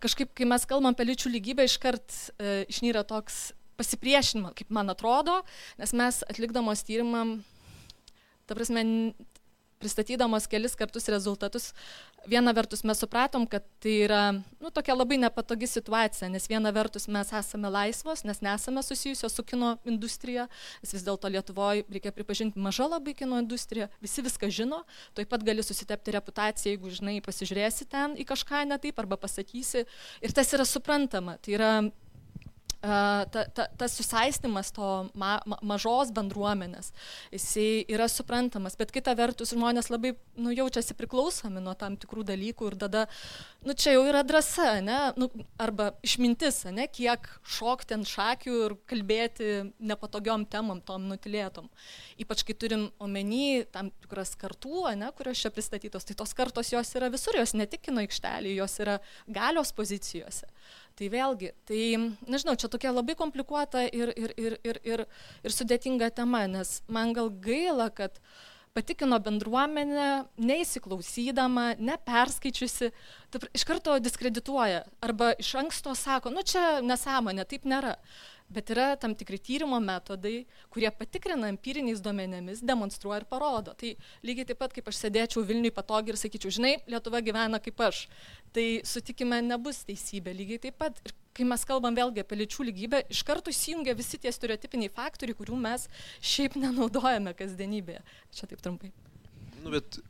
kažkaip, kai mes kalbam apie lyčių lygybę, iškart e, išnyra toks pasipriešinimas, kaip man atrodo, nes mes atlikdamos tyrimam, ta prasme, pristatydamos kelis kartus rezultatus, viena vertus mes supratom, kad tai yra nu, tokia labai nepatogi situacija, nes viena vertus mes esame laisvos, nes nesame susijusios su kino industrija, nes vis dėlto Lietuvoje reikia pripažinti maža labai kino industrija, visi viską žino, taip pat gali susitepti reputaciją, jeigu žinai, pasižiūrėsi ten į kažką ne taip arba pasakysi. Ir tas yra suprantama, tai yra ta, ta, tas susaistimas to ma, ma, mažos bendruomenės, jisai yra suprantamas, bet kita vertus žmonės labai nu, jaučiasi priklausomi nuo tam tikrų dalykų ir tada, nu čia jau yra drąsa, ne, nu, arba išmintis, ne, kiek šokti ant šakių ir kalbėti nepatogiom temom, tom nutilėtom. Ypač kai turim omeny tam tikras kartų, ne, kurios čia pristatytos, tai tos kartos jos yra visur, jos ne tik kino aikštelėje, jos yra galios pozicijose. Tai vėlgi, tai, nežinau, čia tokia labai komplikuota ir, ir, ir, ir, ir, ir sudėtinga tema, nes man gal gaila, kad patikino bendruomenę, neįsiklausydama, neperskaičiusi, iš karto diskredituoja arba iš anksto sako, nu čia nesąmonė, taip nėra bet yra tam tikri tyrimo metodai, kurie patikrina empiriniais duomenėmis, demonstruoja ir parodo. Tai lygiai taip pat, kaip aš sėdėčiau Vilniui patogiai ir sakyčiau, žinai, Lietuva gyvena kaip aš, tai sutikime nebus teisybė. Lygiai taip pat, ir kai mes kalbam vėlgi apie lyčių lygybę, iš karto įsijungia visi tie stereotipiniai faktoriai, kurių mes šiaip nenaudojame kasdienybėje. Čia taip trumpai. Nu, bet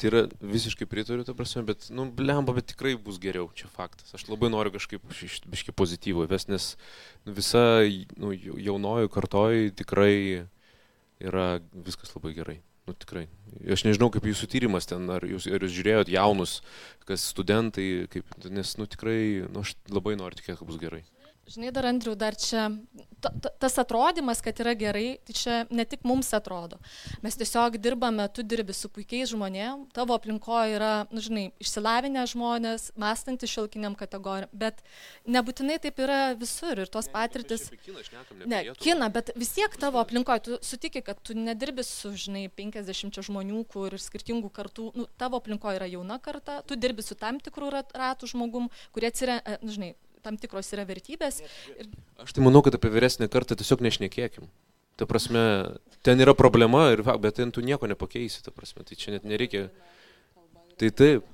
Tai yra visiškai pritariu, ta prasme, bet, nu, lemba, bet tikrai bus geriau, čia faktas. Aš labai noriu kažkaip biški pozityvų ves, nes visa nu, jaunoji kartoji tikrai yra viskas labai gerai. Nu, tikrai. Aš nežinau, kaip jūsų tyrimas ten, ar jūs, ar jūs žiūrėjot jaunus, kas studentai, kaip, nes, nu, tikrai, nu, aš labai noriu tikėti, kad bus gerai. Žinai, dar Andriu, dar čia ta, ta, tas atrodymas, kad yra gerai, tai čia ne tik mums atrodo. Mes tiesiog dirbame, tu dirbi su puikiais žmonėm, tavo aplinkoje yra, nu, žinai, išsilavinę žmonės, mąstantys šilkiniam kategorijam, bet nebūtinai taip yra visur ir tos patirtis. Ne, kina, bet vis tiek tavo aplinkoje, tu sutikė, kad tu nedirbi su, žinai, 50 žmonių, kur ir skirtingų kartų, nu, tavo aplinkoje yra jauna karta, tu dirbi su tam tikrų ratų žmogum, kurie atsirenka, nu, žinai, tam tikros yra vertybės. Ir... Aš tai manau, kad apie vyresnę kartą tiesiog nešnekėkim. Ta prasme, ten yra problema, ir, bet ten tu nieko nepakeisi, ta prasme, tai čia net nereikia. Tai taip.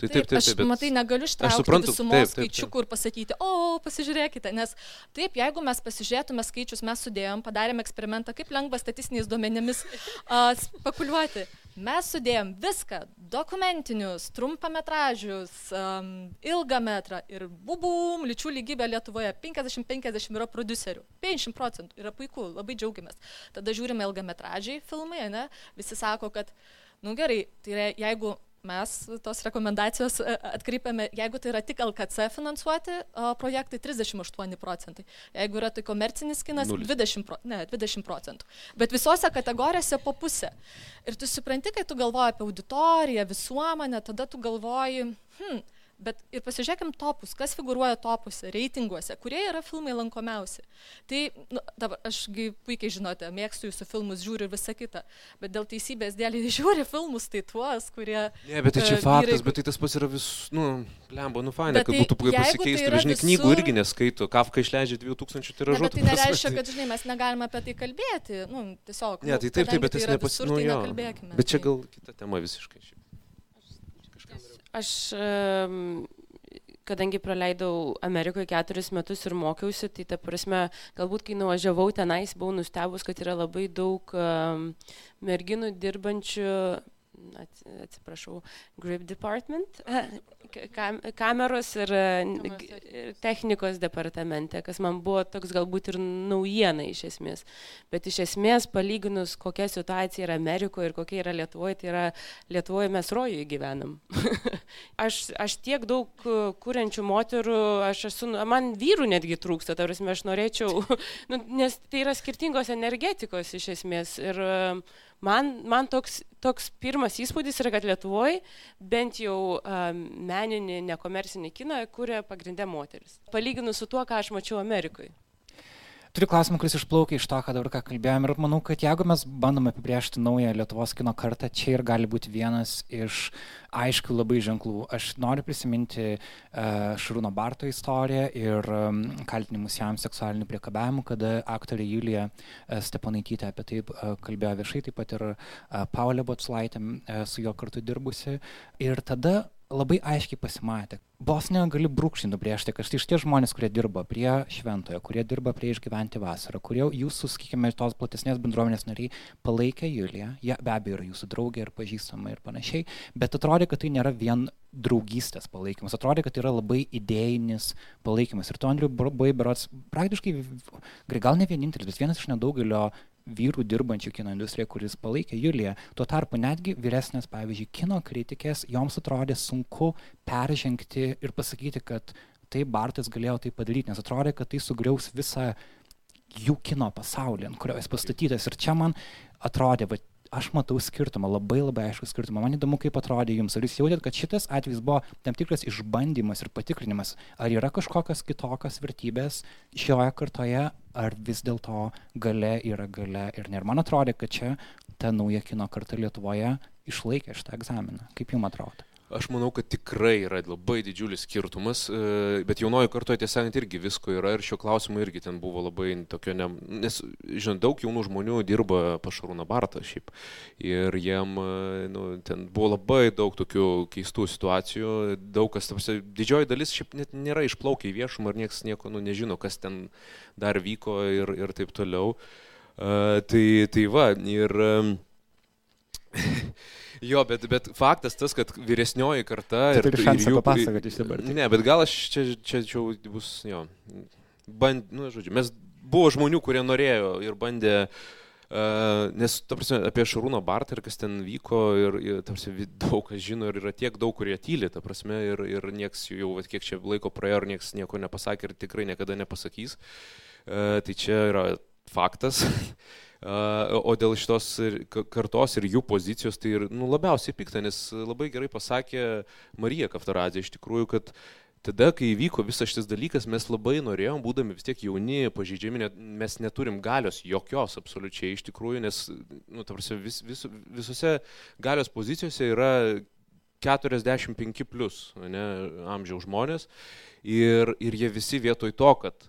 Tai taip, taip, taip, aš, bet... matai, negaliu ištraukti visumos skaičiukų ir pasakyti, o, pasižiūrėkite, nes taip, jeigu mes pasižiūrėtume skaičius, mes sudėjom, padarėm eksperimentą, kaip lengva statistiniais duomenimis uh, spekuliuoti. Mes sudėjom viską - dokumentinius, trumpametražius, um, ilgą metrą ir bubum, lyčių lygybė Lietuvoje 50-50 yra producerių. 50 procentų yra puiku, labai džiaugiamės. Tada žiūrime ilgametražiai filmai, ne? Visi sako, kad, nu gerai, tai yra, jeigu mes tos rekomendacijos e, atkreipiame, jeigu tai yra tik LKC finansuoti projektai, 38 procentai. Jeigu yra tai komercinis kinas, 20, pro, ne, 20 procentų. Bet visose kategorijose po pusę. Ir tu supranti, kai tu galvoji apie auditoriją, visuomenę, tada tu galvoji, hm, Bet ir pasižiūrėkim topus, kas figuruoja topuose, reitinguose, kurie yra filmai lankomiausi. Tai, nu, dabar, ašgi puikiai žinote, mėgstu jūsų filmus, žiūriu ir visą kitą, bet dėl teisybės dėlį žiūri filmus, tai tuos, kurie... Ne, bet tai čia uh, faktas, vyrai, bet tai tas pats yra vis, nu, lemba, nu, faina, kad tai, būtų pasikeistų, tai žinai, visur... knygų irgi neskaito, Kafka išleidžia 2000 tiražų. Bet tai nereiškia, kad, žinai, mes negalime apie tai kalbėti, nu, tiesiog. Ne, tai taip, taip, bet tai nu, tai jo, nekalbėkime. bet čia gal kita tema visiškai. Šiaip. Aš, kadangi praleidau Amerikoje keturis metus ir mokiausi, tai ta prasme, galbūt kai nuvažiavau tenais, buvau nustebus, kad yra labai daug merginų dirbančių atsiprašau, grip department, kam, kameros ir e, technikos departamente, kas man buvo toks galbūt ir naujiena iš esmės. Bet iš esmės, palyginus, kokia situacija yra Amerikoje ir kokia yra Lietuvoje, tai yra Lietuvoje mes rojuje gyvenam. aš, aš tiek daug kuriančių moterų, aš esu, man vyrų netgi trūksta, tarsi aš norėčiau, nu, nes tai yra skirtingos energetikos iš esmės. Ir, man, man toks, toks pirmas įspūdis yra, kad Lietuvoje bent jau um, meninį, nekomercinį kiną kūrė pagrindę moteris. Palyginus su tuo, ką aš mačiau Amerikoje. Turiu klausimą, kuris išplaukia iš to, ką dabar ką kalbėjome ir manau, kad jeigu mes bandome apibriežti naują Lietuvos kino kartą, čia ir gali būti vienas iš aiškių labai ženklų. Aš noriu prisiminti uh, Šarūno Barto istoriją ir um, kaltinimus jam seksualiniu priekabiavimu, kada aktorė Julija uh, Stepanaitytė apie tai uh, kalbėjo viešai, taip pat ir uh, Paulė Botslaitė uh, su juo kartu dirbusi. Ir tada labai aiškiai pasimatė. Vos negali brūkšnį nubrėžti, kad štai šitie žmonės, kurie dirba prie šventojo, kurie dirba prie išgyventi vasarą, kurie jūsų, sakykime, tos platesnės bendruomenės nariai palaikė Juliją, jie be abejo yra jūsų draugė ir pažįstama ir panašiai, bet atrodė, kad tai nėra vien draugystės palaikymas, atrodė, kad tai yra labai idėjinis palaikymas. Ir tu, Andriu, buvai berots praktiškai, gal ne vienintelis, bet vienas iš nedaugelio vyrų dirbančių kino industrijoje, kuris palaikė Juliją. Tuo tarpu netgi vyresnės, pavyzdžiui, kino kritikės, joms atrodė sunku peržengti ir pasakyti, kad tai Bartas galėjo tai padaryti, nes atrodė, kad tai sugriaus visą jų kino pasaulį, ant kurio jis pastatytas. Ir čia man atrodė, va, aš matau skirtumą, labai labai aišku skirtumą. Man įdomu, kaip atrodė jums. Ar jūs jautėt, kad šitas atvejis buvo tam tikras išbandymas ir patikrinimas, ar yra kažkokios kitokios vertybės šioje kartoje, ar vis dėlto gale yra gale ir ne. Ir man atrodė, kad čia ta nauja kino karta Lietuvoje išlaikė šitą egzaminą. Kaip jums atrodo? Aš manau, kad tikrai yra labai didžiulis skirtumas, e, bet jaunojo kartoje tiesą sakant irgi visko yra ir šio klausimo irgi ten buvo labai tokio, ne, nes, žinot, daug jaunų žmonių dirba pašarūną Bartą šiaip ir jiem, e, nu, ten buvo labai daug tokių keistų situacijų, daug kas, tarsi, didžioji dalis šiaip net nėra išplaukę į viešumą ir niekas nieko, nu, nežino, kas ten dar vyko ir, ir taip toliau. Uh, tai, tai va, ir... Um, Jo, bet, bet faktas tas, kad vyresnioji karta... Tai turi šansą jų, papasakoti iš dabar. Ne, bet gal aš čia, čia, čia bus, jo, band, nu, žodžiu, mes buvo žmonių, kurie norėjo ir bandė Uh, nes, ta prasme, apie Šarūną Bartą ir kas ten vyko, ir, ir tarsi, daug kas žino, ir yra tiek daug, kurie tyli, ta prasme, ir, ir nieks jau, vat, kiek čia laiko praėjo, ir nieks nieko nepasakė ir tikrai niekada nepasakys. Uh, tai čia yra faktas. O dėl šitos kartos ir jų pozicijos, tai ir nu, labiausiai pikta, nes labai gerai pasakė Marija Kaftaradė iš tikrųjų, kad tada, kai įvyko visas šis dalykas, mes labai norėjom, būdami vis tiek jauni, pažeidžiami, net, mes neturim galios, jokios absoliučiai iš tikrųjų, nes nu, prasme, vis, vis, visose galios pozicijose yra 45 plus ne, amžiaus žmonės. Ir, ir jie visi vietoj to, kad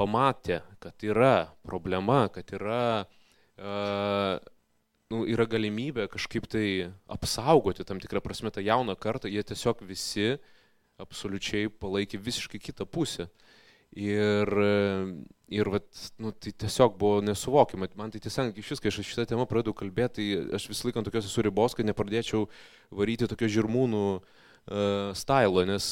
pamatė, kad yra problema, kad yra uh, nu, yra galimybė kažkaip tai apsaugoti tam tikrą prasme tą jauną kartą, jie tiesiog visi absoliučiai palaikė visiškai kitą pusę. Ir, ir vat, nu, tai tiesiog buvo nesuvokiama. Man tai tiesiog iš vis, kai aš šitą temą pradedu kalbėti, tai aš visą laiką ant tokios esu ribos, kad nepradėčiau varyti tokio žirmūnų uh, uh, stilo, nes,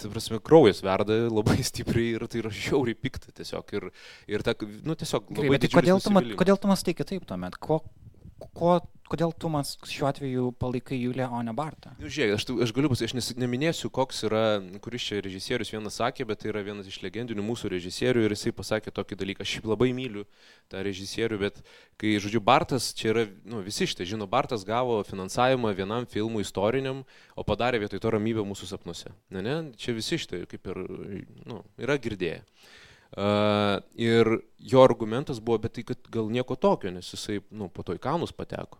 tai prasme, kraujas verda labai stipriai ir tai yra žiauriai pikta tiesiog. Ir, ir ta, nu, tiesiog labai Gerai, tai kodėl tu, kodėl tu mastai kitaip tuomet? Ko, ko kodėl tu man šiuo atveju palaikai Juliją, o ne Bartą? Nu, žiūrėk, aš, aš galiu pasakyti, aš nes, neminėsiu, koks yra, kuris čia režisierius vienas sakė, bet tai yra vienas iš legendinių mūsų režisierių ir jisai pasakė tokį dalyką. Aš labai myliu tą režisierių, bet kai, žodžiu, Bartas, čia yra, nu, visi šitai žino, Bartas gavo finansavimą vienam filmui istoriniam, o padarė vietoj to ramybę mūsų sapnuose. Ne, ne, čia visi šitai kaip ir, nu, yra girdėję. Uh, ir jo argumentas buvo, bet tai kad gal nieko tokio, nes jisai nu, po to į kalnus pateko.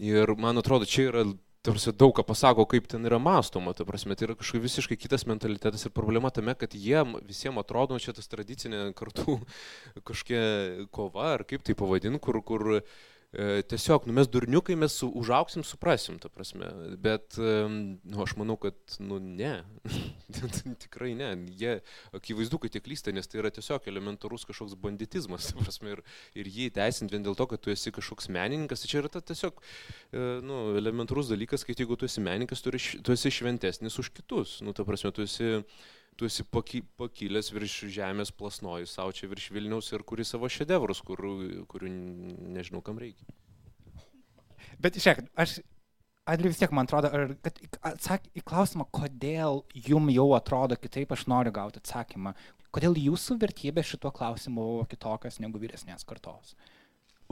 Ir man atrodo, čia yra tarsi daug ką pasako, kaip ten yra mąstoma, ta prasme, tai yra kažkaip visiškai kitas mentalitetas ir problema tame, kad jie visiems atrodo, čia tas tradicinė kartų kažkokia kova, ar kaip tai pavadin, kur, kur E, tiesiog, nu, mes durniukai, mes su, užauksim, suprasim, ta prasme. Bet, nu, aš manau, kad, nu, ne. Tikrai ne. Jie akivaizdu, kad jie klysta, nes tai yra tiesiog elementarus kažkoks banditizmas, ta prasme. Ir, ir jį teisint vien dėl to, kad tu esi kažkoks menininkas, tai čia yra ta, tiesiog, e, nu, elementarus dalykas, kad jeigu tu esi menininkas, tu, tu esi šventesnis už kitus. Nu, ta prasme, tu esi tu esi paky, pakilęs virš žemės, plasnoji savo čia virš Vilniaus ir kuri savo šedevrus, kur, kurių nežinau, kam reikia. Bet žiūrėk, aš Adri vis tiek man atrodo, kad atsak, į klausimą, kodėl jum jau atrodo kitaip, aš noriu gauti atsakymą. Kodėl jūsų vertybės šituo klausimu buvo kitokios negu vyresnės kartos?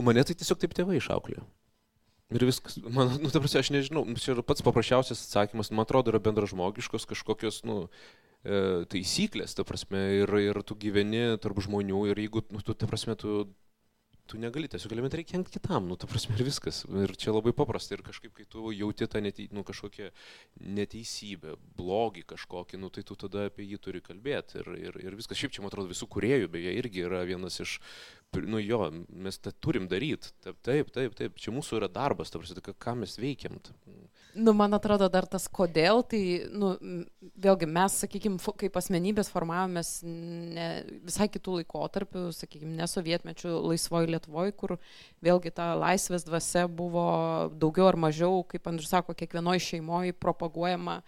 Mane tai tiesiog taip tėvai išauklėjo. Ir viskas. Man, nu, ta prasme, aš nežinau, čia yra pats paprasčiausias atsakymas, man atrodo, yra bendražmogiškos kažkokios, nu, E, taisyklės, ta prasme, ir, ir tu gyveni tarp žmonių ir jeigu, nu, tu, ta prasme, tu, tu negali tiesiog elementariai kenkti kitam, nu, ta prasme, ir viskas. Ir čia labai paprasta. Ir kažkaip, kai tu jauti tą netei, nu, kažkokią neteisybę, blogį kažkokį, nu, tai tu tada apie jį turi kalbėti. Ir, ir, ir viskas. Šiaip čia, man atrodo, visų kuriejų, beje, irgi yra vienas iš nu jo, mes tą turim daryti. Taip, taip, taip, taip, čia mūsų yra darbas, ta prasme, ką mes veikiam. Nu, man atrodo, dar tas kodėl, tai, nu, vėlgi mes, sakykime, kaip asmenybės formavomės ne, visai kitų laikotarpių, sakykime, nesovietmečių laisvoji Lietuvoje, kur vėlgi ta laisvės dvasia buvo daugiau ar mažiau, kaip Andrius sako, kiekvienoje šeimoje propaguojama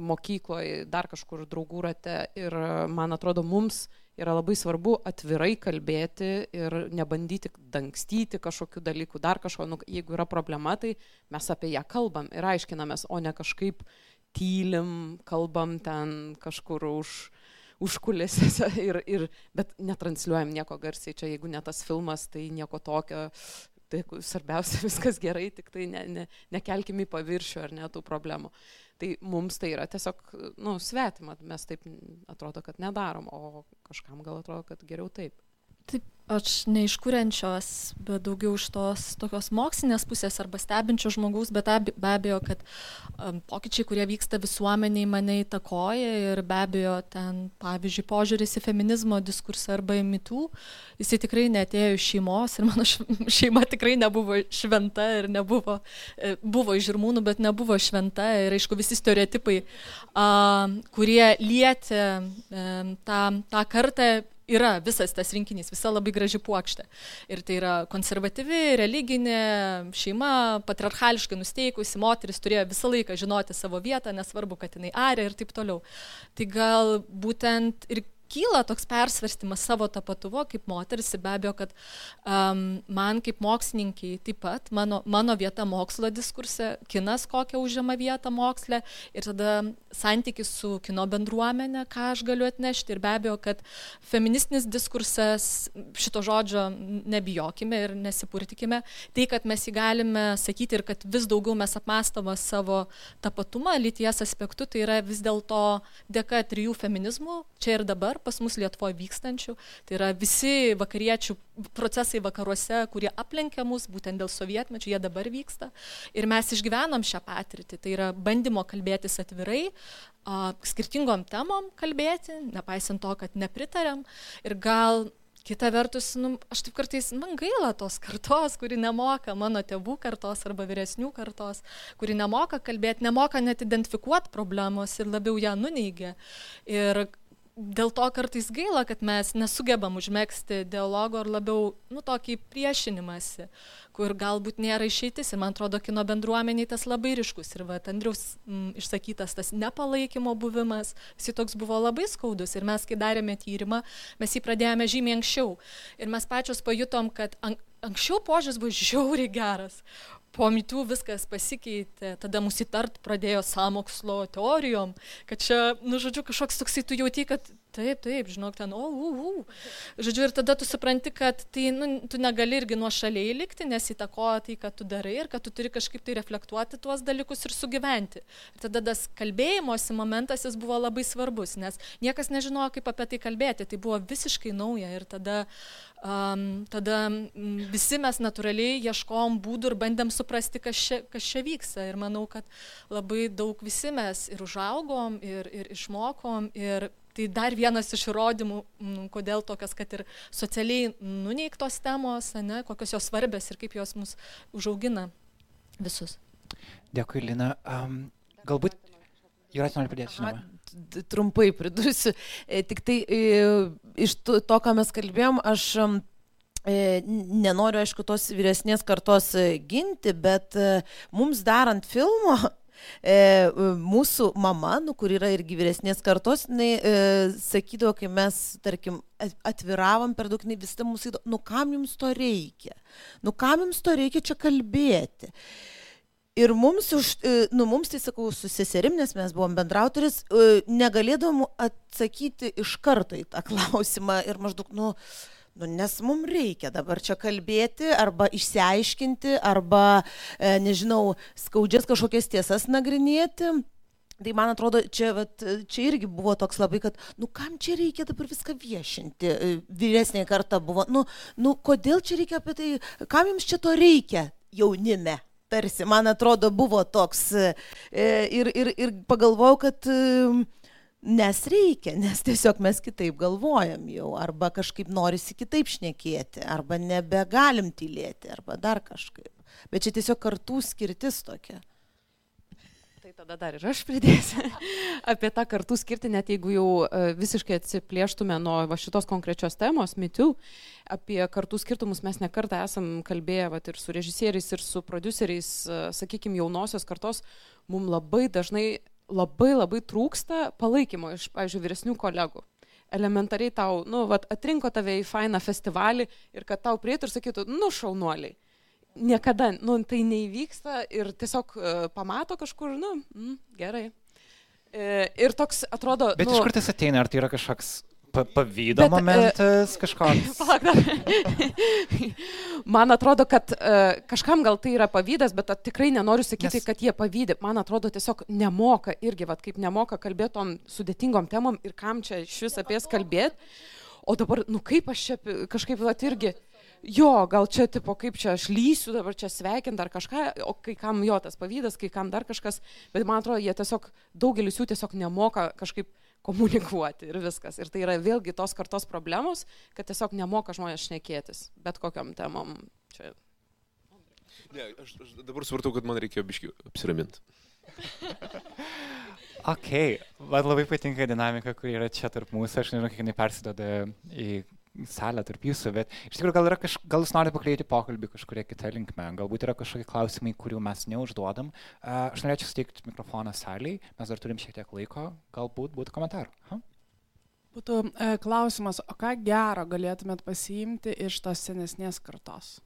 mokykloje, dar kažkur draugų rate. Ir man atrodo, mums yra labai svarbu atvirai kalbėti ir nebandyti dangstyti kažkokių dalykų, dar kažko, nu, jeigu yra problema, tai mes apie ją kalbam ir aiškinamės, o ne kažkaip tylim, kalbam ten kažkur už, užkulėse, ir, ir, bet netransliuojam nieko garsiai, čia jeigu ne tas filmas, tai nieko tokio, tai svarbiausia viskas gerai, tik tai ne, ne, nekelkim į paviršių ar ne tų problemų. Tai mums tai yra tiesiog, nu, svetima, mes taip atrodo, kad nedarom, o kažkam gal atrodo, kad geriau taip. Taip, aš neiškūrenčios, bet daugiau iš tos tokios mokslinės pusės arba stebinčio žmogaus, bet be abejo, kad pokyčiai, kurie vyksta visuomeniai, mane įtakoja ir be abejo, ten, pavyzdžiui, požiūris į feminizmo diskursą arba į mitų, jisai tikrai netėjo iš šeimos ir mano šeima tikrai nebuvo šventa ir nebuvo, e, buvo iš žirmūnų, bet nebuvo šventa ir aišku, visi stereotipai, uh, kurie lietė uh, tą, tą kartą, yra visas tas rinkinys, visa labai graži puokštė. Ir tai yra konservatyvi, religinė šeima, patriarchališkai nusteikusi, moteris turėjo visą laiką žinoti savo vietą, nesvarbu, kad jinai arė ir taip toliau. Tai gal būtent ir kyla toks persvarstymas savo tapatumo kaip moteris be abejo, kad um, man kaip mokslininkiai taip pat, mano, mano vieta mokslo diskurse, kinas kokią užima vietą moksle ir tada santykis su kino bendruomenė, ką aš galiu atnešti ir be abejo, kad feministinis diskursas, šito žodžio nebijokime ir nesipurtikime, tai, kad mes jį galime sakyti ir kad vis daugiau mes apmastome savo tapatumą lyties aspektu, tai yra vis dėlto dėka trijų feminizmų, čia ir dabar, pas mus Lietuvoje vykstančių. Tai yra visi vakariečių procesai vakaruose, kurie aplenkia mus, būtent dėl sovietmečių, jie dabar vyksta. Ir mes išgyvenam šią patirtį. Tai yra bandymo kalbėtis atvirai, a, skirtingom temom kalbėti, nepaisant to, kad nepritarėm. Ir gal Kita vertus, nu, aš taip kartais, man gaila tos kartos, kuri nemoka, mano tėvų kartos arba vyresnių kartos, kuri nemoka kalbėti, nemoka net identifikuoti problemos ir labiau ją nuneigia. Ir dėl to kartais gaila, kad mes nesugebam užmėgsti dialogo ar labiau, nu, tokį priešinimąsi, kur galbūt nėra išeitis. Ir man atrodo, kino bendruomeniai tas labai ryškus. Ir va, Andriaus m, išsakytas tas nepalaikymo buvimas, jis toks buvo labai skaudus. Ir mes, kai darėme tyrimą, mes jį pradėjome žymiai anksčiau. Ir mes pačios pajutom, kad anksčiau požiūris buvo žiauriai geras, po mitų viskas pasikeitė, tada mūsų įtart pradėjo samokslo teorijom, kad čia, nu, žodžiu, kažkoks toksai tu jauti, kad Taip, taip, žinok, ten, o, u, u. Žodžiu, ir tada tu supranti, kad tai, nu, tu negali irgi nuo šaliai likti, nes įtakoja tai, ką tu darai ir kad tu turi kažkaip tai reflektuoti tuos dalykus ir sugyventi. Ir tada tas kalbėjimosi momentas jis buvo labai svarbus, nes niekas nežinojo, kaip apie tai kalbėti, tai buvo visiškai nauja ir tada, um, tada visi mes natūraliai ieškom būdų ir bandėm suprasti, kas čia, kas čia vyksta. Ir manau, kad labai daug visi mes ir užaugom, ir, ir išmokom, ir tai dar vienas iš įrodymų, kodėl tokios, kad ir socialiai nuneiktos temos, ne, kokios jos svarbios ir kaip jos mus užaugina visus. Dėkui, Lina. Um, galbūt Jūratė nori pridėti, žinoma. Trumpai pridursiu. E, tik tai e, iš to, to, ką mes kalbėjom, aš e, nenoriu, aišku, tos vyresnės kartos ginti, bet mums darant filmo, mūsų mama, nu, kur yra irgi vyresnės kartos, jinai e, sakydavo, kai mes, tarkim, atviravom per daug, jinai vis tai mūsų įdomu, nu kam jums to reikia, nu kam jums to reikia čia kalbėti. Ir mums, už, e, nu, mums tai sakau, su seserim, nes mes buvom bendrautoris, e, negalėdavom atsakyti iš karto į tą klausimą ir maždaug, nu, nu, nes mums reikia dabar čia kalbėti arba išsiaiškinti, arba, e, nežinau, skaudžias kažkokias tiesas nagrinėti. Tai man atrodo, čia, vat, čia irgi buvo toks labai, kad, nu kam čia reikia dabar viską viešinti. Vyresnė karta buvo, nu, nu kodėl čia reikia apie tai, kam jums čia to reikia jaunime tarsi, man atrodo, buvo toks. E, ir, ir, ir pagalvojau, kad e, nes reikia, nes tiesiog mes kitaip galvojam jau, arba kažkaip norisi kitaip šnekėti, arba nebegalim tylėti, arba dar kažkaip. Bet čia tiesiog kartų skirtis tokia. Tai tada dar ir aš pridėsiu apie tą kartų skirti, net jeigu jau e, visiškai atsiplėštume nuo šitos konkrečios temos, mitų, apie kartų skirtumus mes nekartą esam kalbėję vat, ir su režisieriais, ir su produceriais, e, sakykime, jaunosios kartos, mums labai dažnai labai labai trūksta palaikymo iš, pavyzdžiui, vyresnių kolegų elementariai tau, nu, vat, atrinko tave į fainą festivalį ir kad tau prieitų ir sakytų, nu, šaunuoliai niekada, nu, tai neįvyksta ir tiesiog uh, pamato kažkur, nu, mm, gerai. E, ir toks atrodo. Bet nu, iš kur tas ateina, ar tai yra kažkoks pa pavydo bet, e, momentas uh, kažkoks? Man atrodo, kad uh, kažkam gal tai yra pavydas, bet tikrai nenoriu sakyti, Nes... kad jie pavydė. Man atrodo, tiesiog nemoka irgi, vat, kaip nemoka kalbėti tom sudėtingom temom ir kam čia iš vis apie jas kalbėti. O dabar, nu kaip aš čia kažkaip, vat irgi jo, gal čia, tipo, kaip čia aš lysiu dabar čia sveikinti ar kažką, o kai kam jo tas pavydas, kai kam dar kažkas, bet man atrodo, jie tiesiog, daugelis jų tiesiog nemoka kažkaip komunikuoti ir viskas. Ir tai yra vėlgi tos kartos problemos, kad tiesiog nemoka žmonės šnekėtis, bet kokiam temam. Čia... Ne, aš, aš dabar supratau, kad man reikėjo biškių apsiraminti. ok, man labai patinka dinamika, kuri yra čia tarp mūsų, aš nežinau, kiek jinai persidoda į salę tarp jūsų, bet iš tikrųjų gal, kaž, gal jūs norite pakreipti pokalbį kažkuria kita linkme, galbūt yra kažkokie klausimai, kurių mes neužduodam. Aš norėčiau suteikti mikrofoną saliai, mes dar turim šiek tiek laiko, galbūt būtų komentarų. Ha? Būtų e, klausimas, o ką gero galėtumėt pasiimti iš tos senesnės kartos?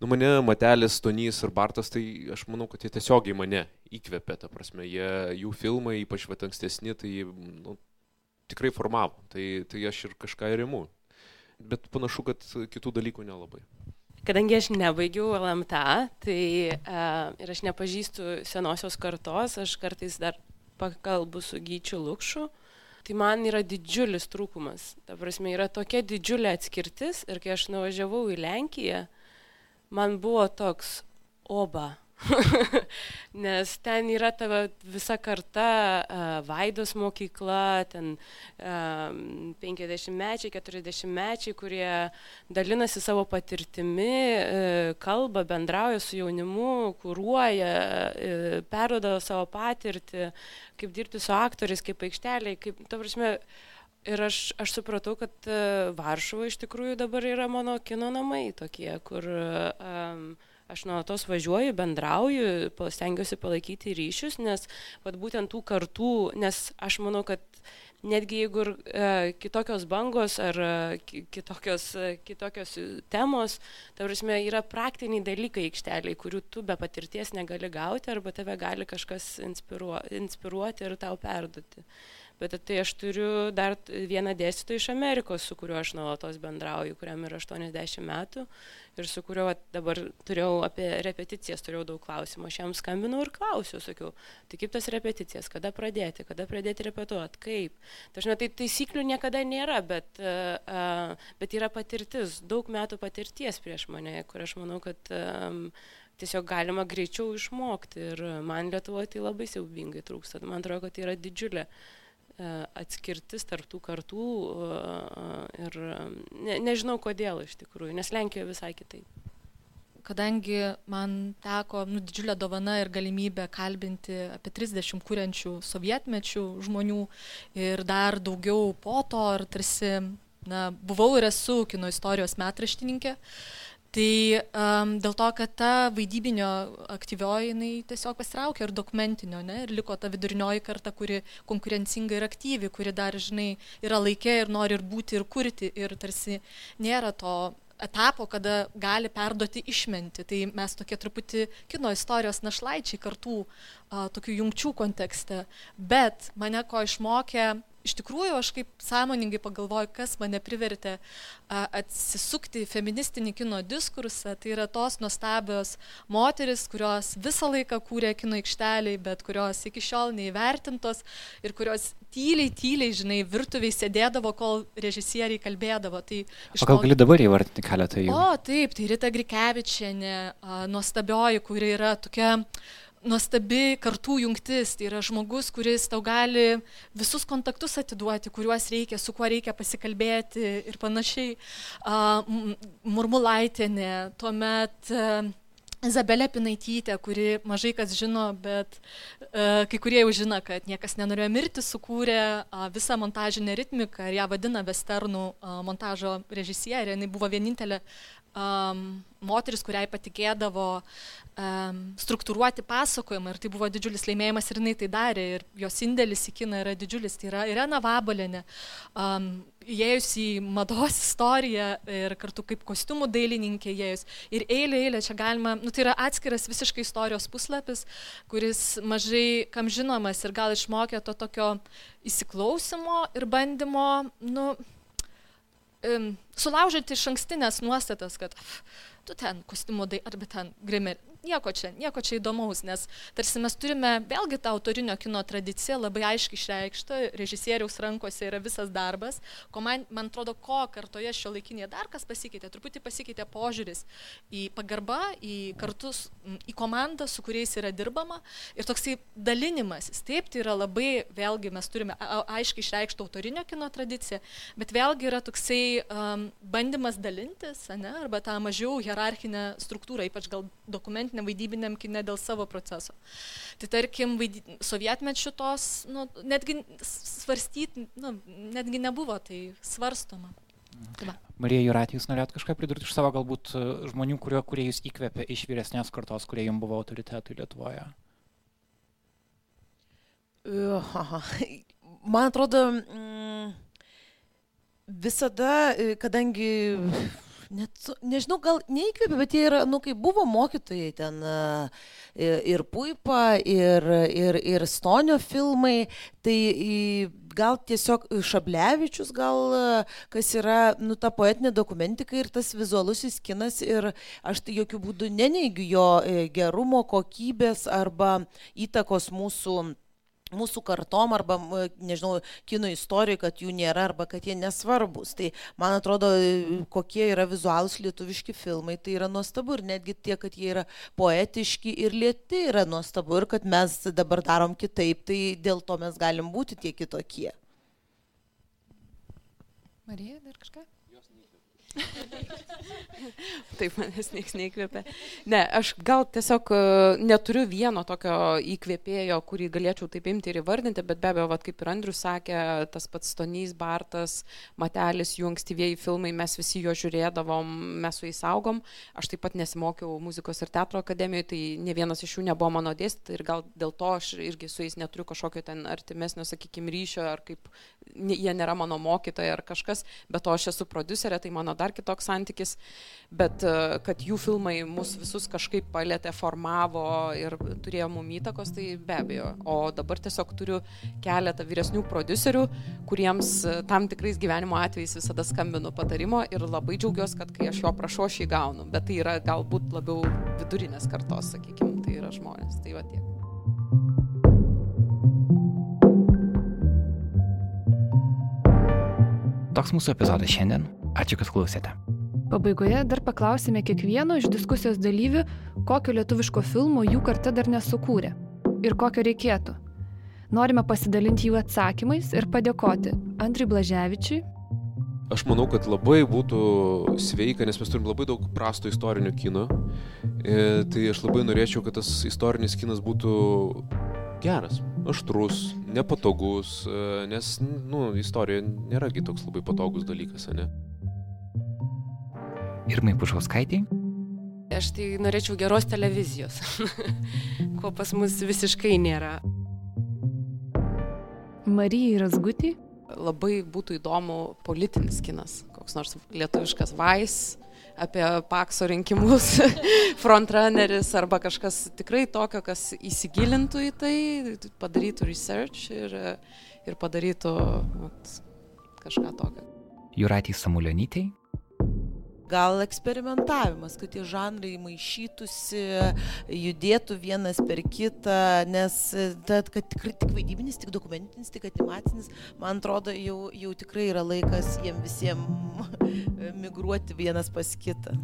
Nu, mane Matelis, Tonys ir Bartas, tai aš manau, kad jie tiesiogiai mane įkvėpė, ta prasme, jie, jų filmai, ypač vat ankstesni, tai nu, tikrai formavo. Tai, tai aš ir kažką ir imu. Bet panašu, kad kitų dalykų nelabai. Kadangi aš nebaigiau LMTA, tai uh, ir aš nepažįstu senosios kartos, aš kartais dar pakalbu su Gyčiu Lukšu, tai man yra didžiulis trūkumas. Ta prasme, yra tokia didžiulė atskirtis ir kai aš nuvažiavau į Lenkiją, man buvo toks oba, nes ten yra tavo visa karta, uh, Vaidos mokykla, ten uh, 50-mečiai, 40-mečiai, kurie dalinasi savo patirtimi, uh, kalba, bendrauja su jaunimu, kūruoja, uh, perdoda savo patirtį, kaip dirbti su aktoriais, kaip aikšteliai, kaip, ta prasme, Ir aš, aš supratau, kad uh, Varšuva iš tikrųjų dabar yra mano kino namai tokie, kur um, aš nuolatos važiuoju, bendrauju, stengiuosi palaikyti ryšius, nes vat, būtent tų kartų, nes aš manau, kad netgi jeigu ir e, kitokios bangos ar e, kitokios, e, kitokios temos, ta prasme, yra praktiniai dalykai aikšteliai, kurių tu be patirties negali gauti arba tave gali kažkas inspiruo, inspiruoti ir tau perduoti bet tai aš turiu dar vieną dėstytoją iš Amerikos, su kuriuo aš nuolatos bendrauju, kuriam yra 80 metų ir su kuriuo dabar turėjau apie repeticijas, turėjau daug klausimų. Aš jam skambinau ir klausiau, sakiau, tai kaip tas repeticijas, kada pradėti, kada pradėti repetuoti, kaip. Dažnai tai taisyklių niekada nėra, bet, uh, bet yra patirtis, daug metų patirties prieš mane, kur aš manau, kad tiesiog galima greičiau išmokti ir man Lietuvoje tai labai siaubingai trūksta. Man atrodo, kad tai yra didžiulė uh, atskirtis tarptų kartų ir ne, nežinau kodėl iš tikrųjų, nes Lenkijoje visai kitaip. Kadangi man teko nu, didžiulė dovana ir galimybė kalbinti apie 30 kuriančių sovietmečių žmonių ir dar daugiau po to, ir tarsi na, buvau ir esu kino istorijos metraštininkė, Tai um, dėl to, kad ta vaidybinio aktyvioji, jinai tiesiog pasitraukė ir dokumentinio, ne, ir liko ta vidurinioji karta, kuri konkurencinga ir aktyvi, kuri dar, žinai, yra laikė ir nori ir būti, ir kurti, ir tarsi nėra to etapo, kada gali perduoti išmenti. Tai mes tokie truputį kino istorijos našlaičiai kartų a, tokių jungčių kontekste. Bet mane ko išmokė iš tikrųjų aš kaip sąmoningai pagalvoju, kas mane privertė atsisukti į feministinį kino diskursą, tai yra tos nuostabios moteris, kurios visą laiką kūrė kino aikšteliai, bet kurios iki šiol neįvertintos ir kurios tyliai, tyliai, žinai, virtuviai sėdėdavo, kol režisieriai kalbėdavo. Tai o gal gali dabar įvardinti keletą jų? O, taip, tai Rita Grikevičianė, nuostabioji, kuri yra tokia nuostabi kartų jungtis. Tai yra žmogus, kuris tau gali visus kontaktus atiduoti, kuriuos reikia, su kuo reikia pasikalbėti ir panašiai. Murmulaitinė, tuomet Izabelė Pinaitytė, kuri mažai kas žino, bet uh, kai kurie jau žino, kad niekas nenorėjo mirti, sukūrė uh, visą montažinę ritmiką ir ją vadina westernų uh, montažo režisierė. Jis buvo vienintelė um, moteris, kuriai patikėdavo um, struktūruoti pasakojimą ir tai buvo didžiulis laimėjimas ir jinai tai darė ir jos indėlis į kiną yra didžiulis. Tai yra Irena Vabalinė, um, įėjus į mados istoriją ir kartu kaip kostiumų dailininkė įėjus. Ir eilė, eilė, čia galima, nu, tai yra atskiras visiškai istorijos puslapis, kuris mažai kam žinomas ir gal išmokė to tokio įsiklausimo ir bandymo, nu, um, sulaužyti iš ankstinės nuostatas, kad tu ten kostiumo dai arba ten grimer nieko čia, nieko čia įdomaus, nes tarsi mes turime vėlgi tą autorinio kino tradiciją labai aiškiai išreikštą, režisieriaus rankose yra visas darbas, ko man, man atrodo, ko kartoje šio laikinėje dar kas pasikeitė, truputį pasikeitė požiūris į pagarbą, į kartus, į komandą, su kuriais yra dirbama ir toksai dalinimasis. Taip, tai yra labai, vėlgi mes turime aiškiai išreikštą autorinio kino tradiciją, bet vėlgi yra toksai um, bandymas dalintis, ne, arba tą mažiau hierarchinę struktūrą, ypač gal dokumentinę vaidinant nevaidybiniam kine dėl savo proceso. Tai tarkim, vaidy... sovietmečių tos, nu, netgi svarstyti, nu, netgi nebuvo tai svarstoma. Tai va. Marija Juratė, jūs norėt kažką pridurti iš savo galbūt e, žmonių, kurie, kurie jūs įkvėpė iš vyresnės kartos, kurie jums buvo autoritetai Lietuvoje? Man atrodo, mm, visada, e, kadangi net, nežinau, gal neįkvėpė, bet jie yra, nu, kai buvo mokytojai ten ir Puipa, ir, ir, ir Stonio filmai, tai gal tiesiog Šablevičius, gal kas yra, nu, ta poetinė dokumentika ir tas vizualusis kinas ir aš tai jokių būdų neneigiu jo e, gerumo, kokybės arba įtakos mūsų mūsų kartom arba, nežinau, kino istorijai, kad jų nėra arba kad jie nesvarbus. Tai man atrodo, kokie yra vizualūs lietuviški filmai, tai yra nuostabu ir netgi tie, kad jie yra poetiški ir lieti yra nuostabu ir kad mes dabar darom kitaip, tai dėl to mes galim būti tie kitokie. Marija, dar kažką? Taip, manęs niekas neįkvėpia. Ne, aš gal tiesiog e, neturiu vieno tokio įkvėpėjo, kurį galėčiau taip imti ir įvardinti, bet be abejo, vat, kaip ir Andrius sakė, tas pats Stonys, Bartas, Matelis, jų ankstyvieji filmai, mes visi jo žiūrėdavom, mes su jais augom. Aš taip pat nesimokiau muzikos ir teatro akademijoje, tai ne vienas iš jų nebuvo mano dėstytojas ir gal dėl to aš irgi su jais neturiu kažkokio ten artimesnio, sakykime, ryšio, ar kaip jie nėra mano mokytojai ar kažkas, bet to aš esu producerė, tai mano dar kitoks santykis, bet e, kad jų filmai mus visus kažkaip palėtė, formavo ir turėjo mum įtakos, tai be abejo. O dabar tiesiog turiu keletą vyresnių producerių, kuriems e, tam tikrais gyvenimo atvejais visada skambinu patarimo ir labai džiaugiuosi, kad kai aš jo prašau, aš jį gaunu. Bet tai yra galbūt labiau vidurinės kartos, sakykime, tai yra žmonės. Tai va tiek. Toks mūsų epizodas šiandien. Ačiū, kad klausėte. Pabaigoje dar paklausime kiekvieno iš diskusijos dalyvių, kokio lietuviško filmo jų karta dar nesukūrė ir kokio reikėtų. Norime pasidalinti jų atsakymais ir padėkoti Andriui Blaževičiui. Aš manau, kad labai būtų sveika, nes mes turim labai daug prasto istorinio kino. E, tai aš labai norėčiau, kad tas istorinis kinas būtų geras, aštrus, nepatogus, e, nes, nu, istorija nėragi toks labai patogus dalykas, ne? Irmai Pušauskaitė. Aš tai norėčiau geros televizijos, ko pas mus visiškai nėra. Marijai Razgutį. Labai būtų įdomu politinis kinas, koks nors lietuviškas vais apie pakso rinkimus, frontrunneris arba kažkas tikrai tokio, kas įsigilintų į tai, padarytų research ir, ir padarytų vat, kažką tokio. Juratį Samulionytei gal eksperimentavimas, kad tie žanrai maišytųsi, judėtų vienas per kitą, nes tad, kad tikrai tik vaidybinis, tik dokumentinis, tik animacinis, man atrodo, jau, jau tikrai yra laikas jiem visiems migruoti vienas pas kitą.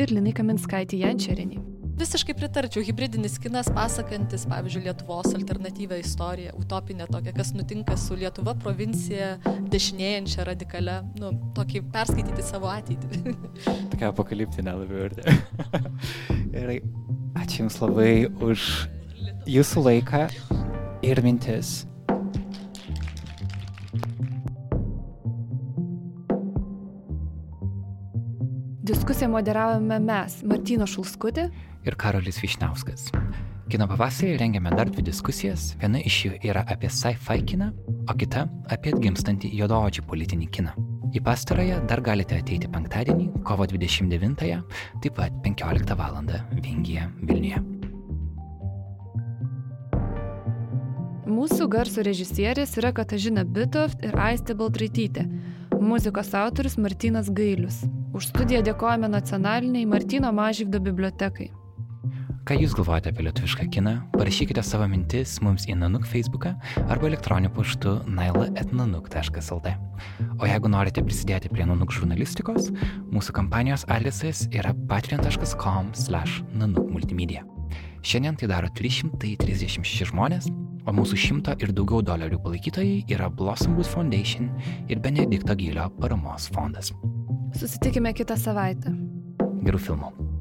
Ir Linai Kaminskaitį Jančerinį. Visiškai pritarčiau, hybridinis kinas pasakantis, pavyzdžiui, Lietuvos alternatyvę istoriją, utopinę tokią, kas nutinka su Lietuva provincija, dešinėjančia radikale, nu, tokį perskaityti savo ateitį. Tokia apokaliptinė labiau ir. Gerai, ačiū Jums labai už Jūsų laiką ir mintis. Diskusiją moderavome mes, Martino Šulskutė ir Karolis Višniauskas. Kino pavasarį rengiame dar dvi diskusijas. Viena iš jų yra apie sci-fi kiną, o kita apie atgimstantį juodaodžių politinį kiną. Į pastarąją dar galite ateiti penktadienį, kovo 29-ąją, taip pat 15 val. Vingyje Vilniuje. Mūsų garso režisierės yra Katažina Bitoft ir Aistė Baltraitytė. Muzikos autorius Martinas Gailius. Už studiją dėkojame nacionaliniai Martino Mažyvdo bibliotekai. Ką Jūs galvojate apie lietuvišką kiną? Parašykite savo mintis mums į Nanuk Facebooką arba elektroniniu paštu naila.nanuk.lt. O jeigu norite prisidėti prie Nanuk žurnalistikos, mūsų kampanijos adresas yra patreon.com/nanuk multimedia. Šiandien tai daro 336 žmonės, o mūsų šimto ir daugiau dolerių palaikytojai yra Blossom Wood Foundation ir Benedikto Gylio paramos fondas. Susitikime kitą savaitę. Gerų filmų.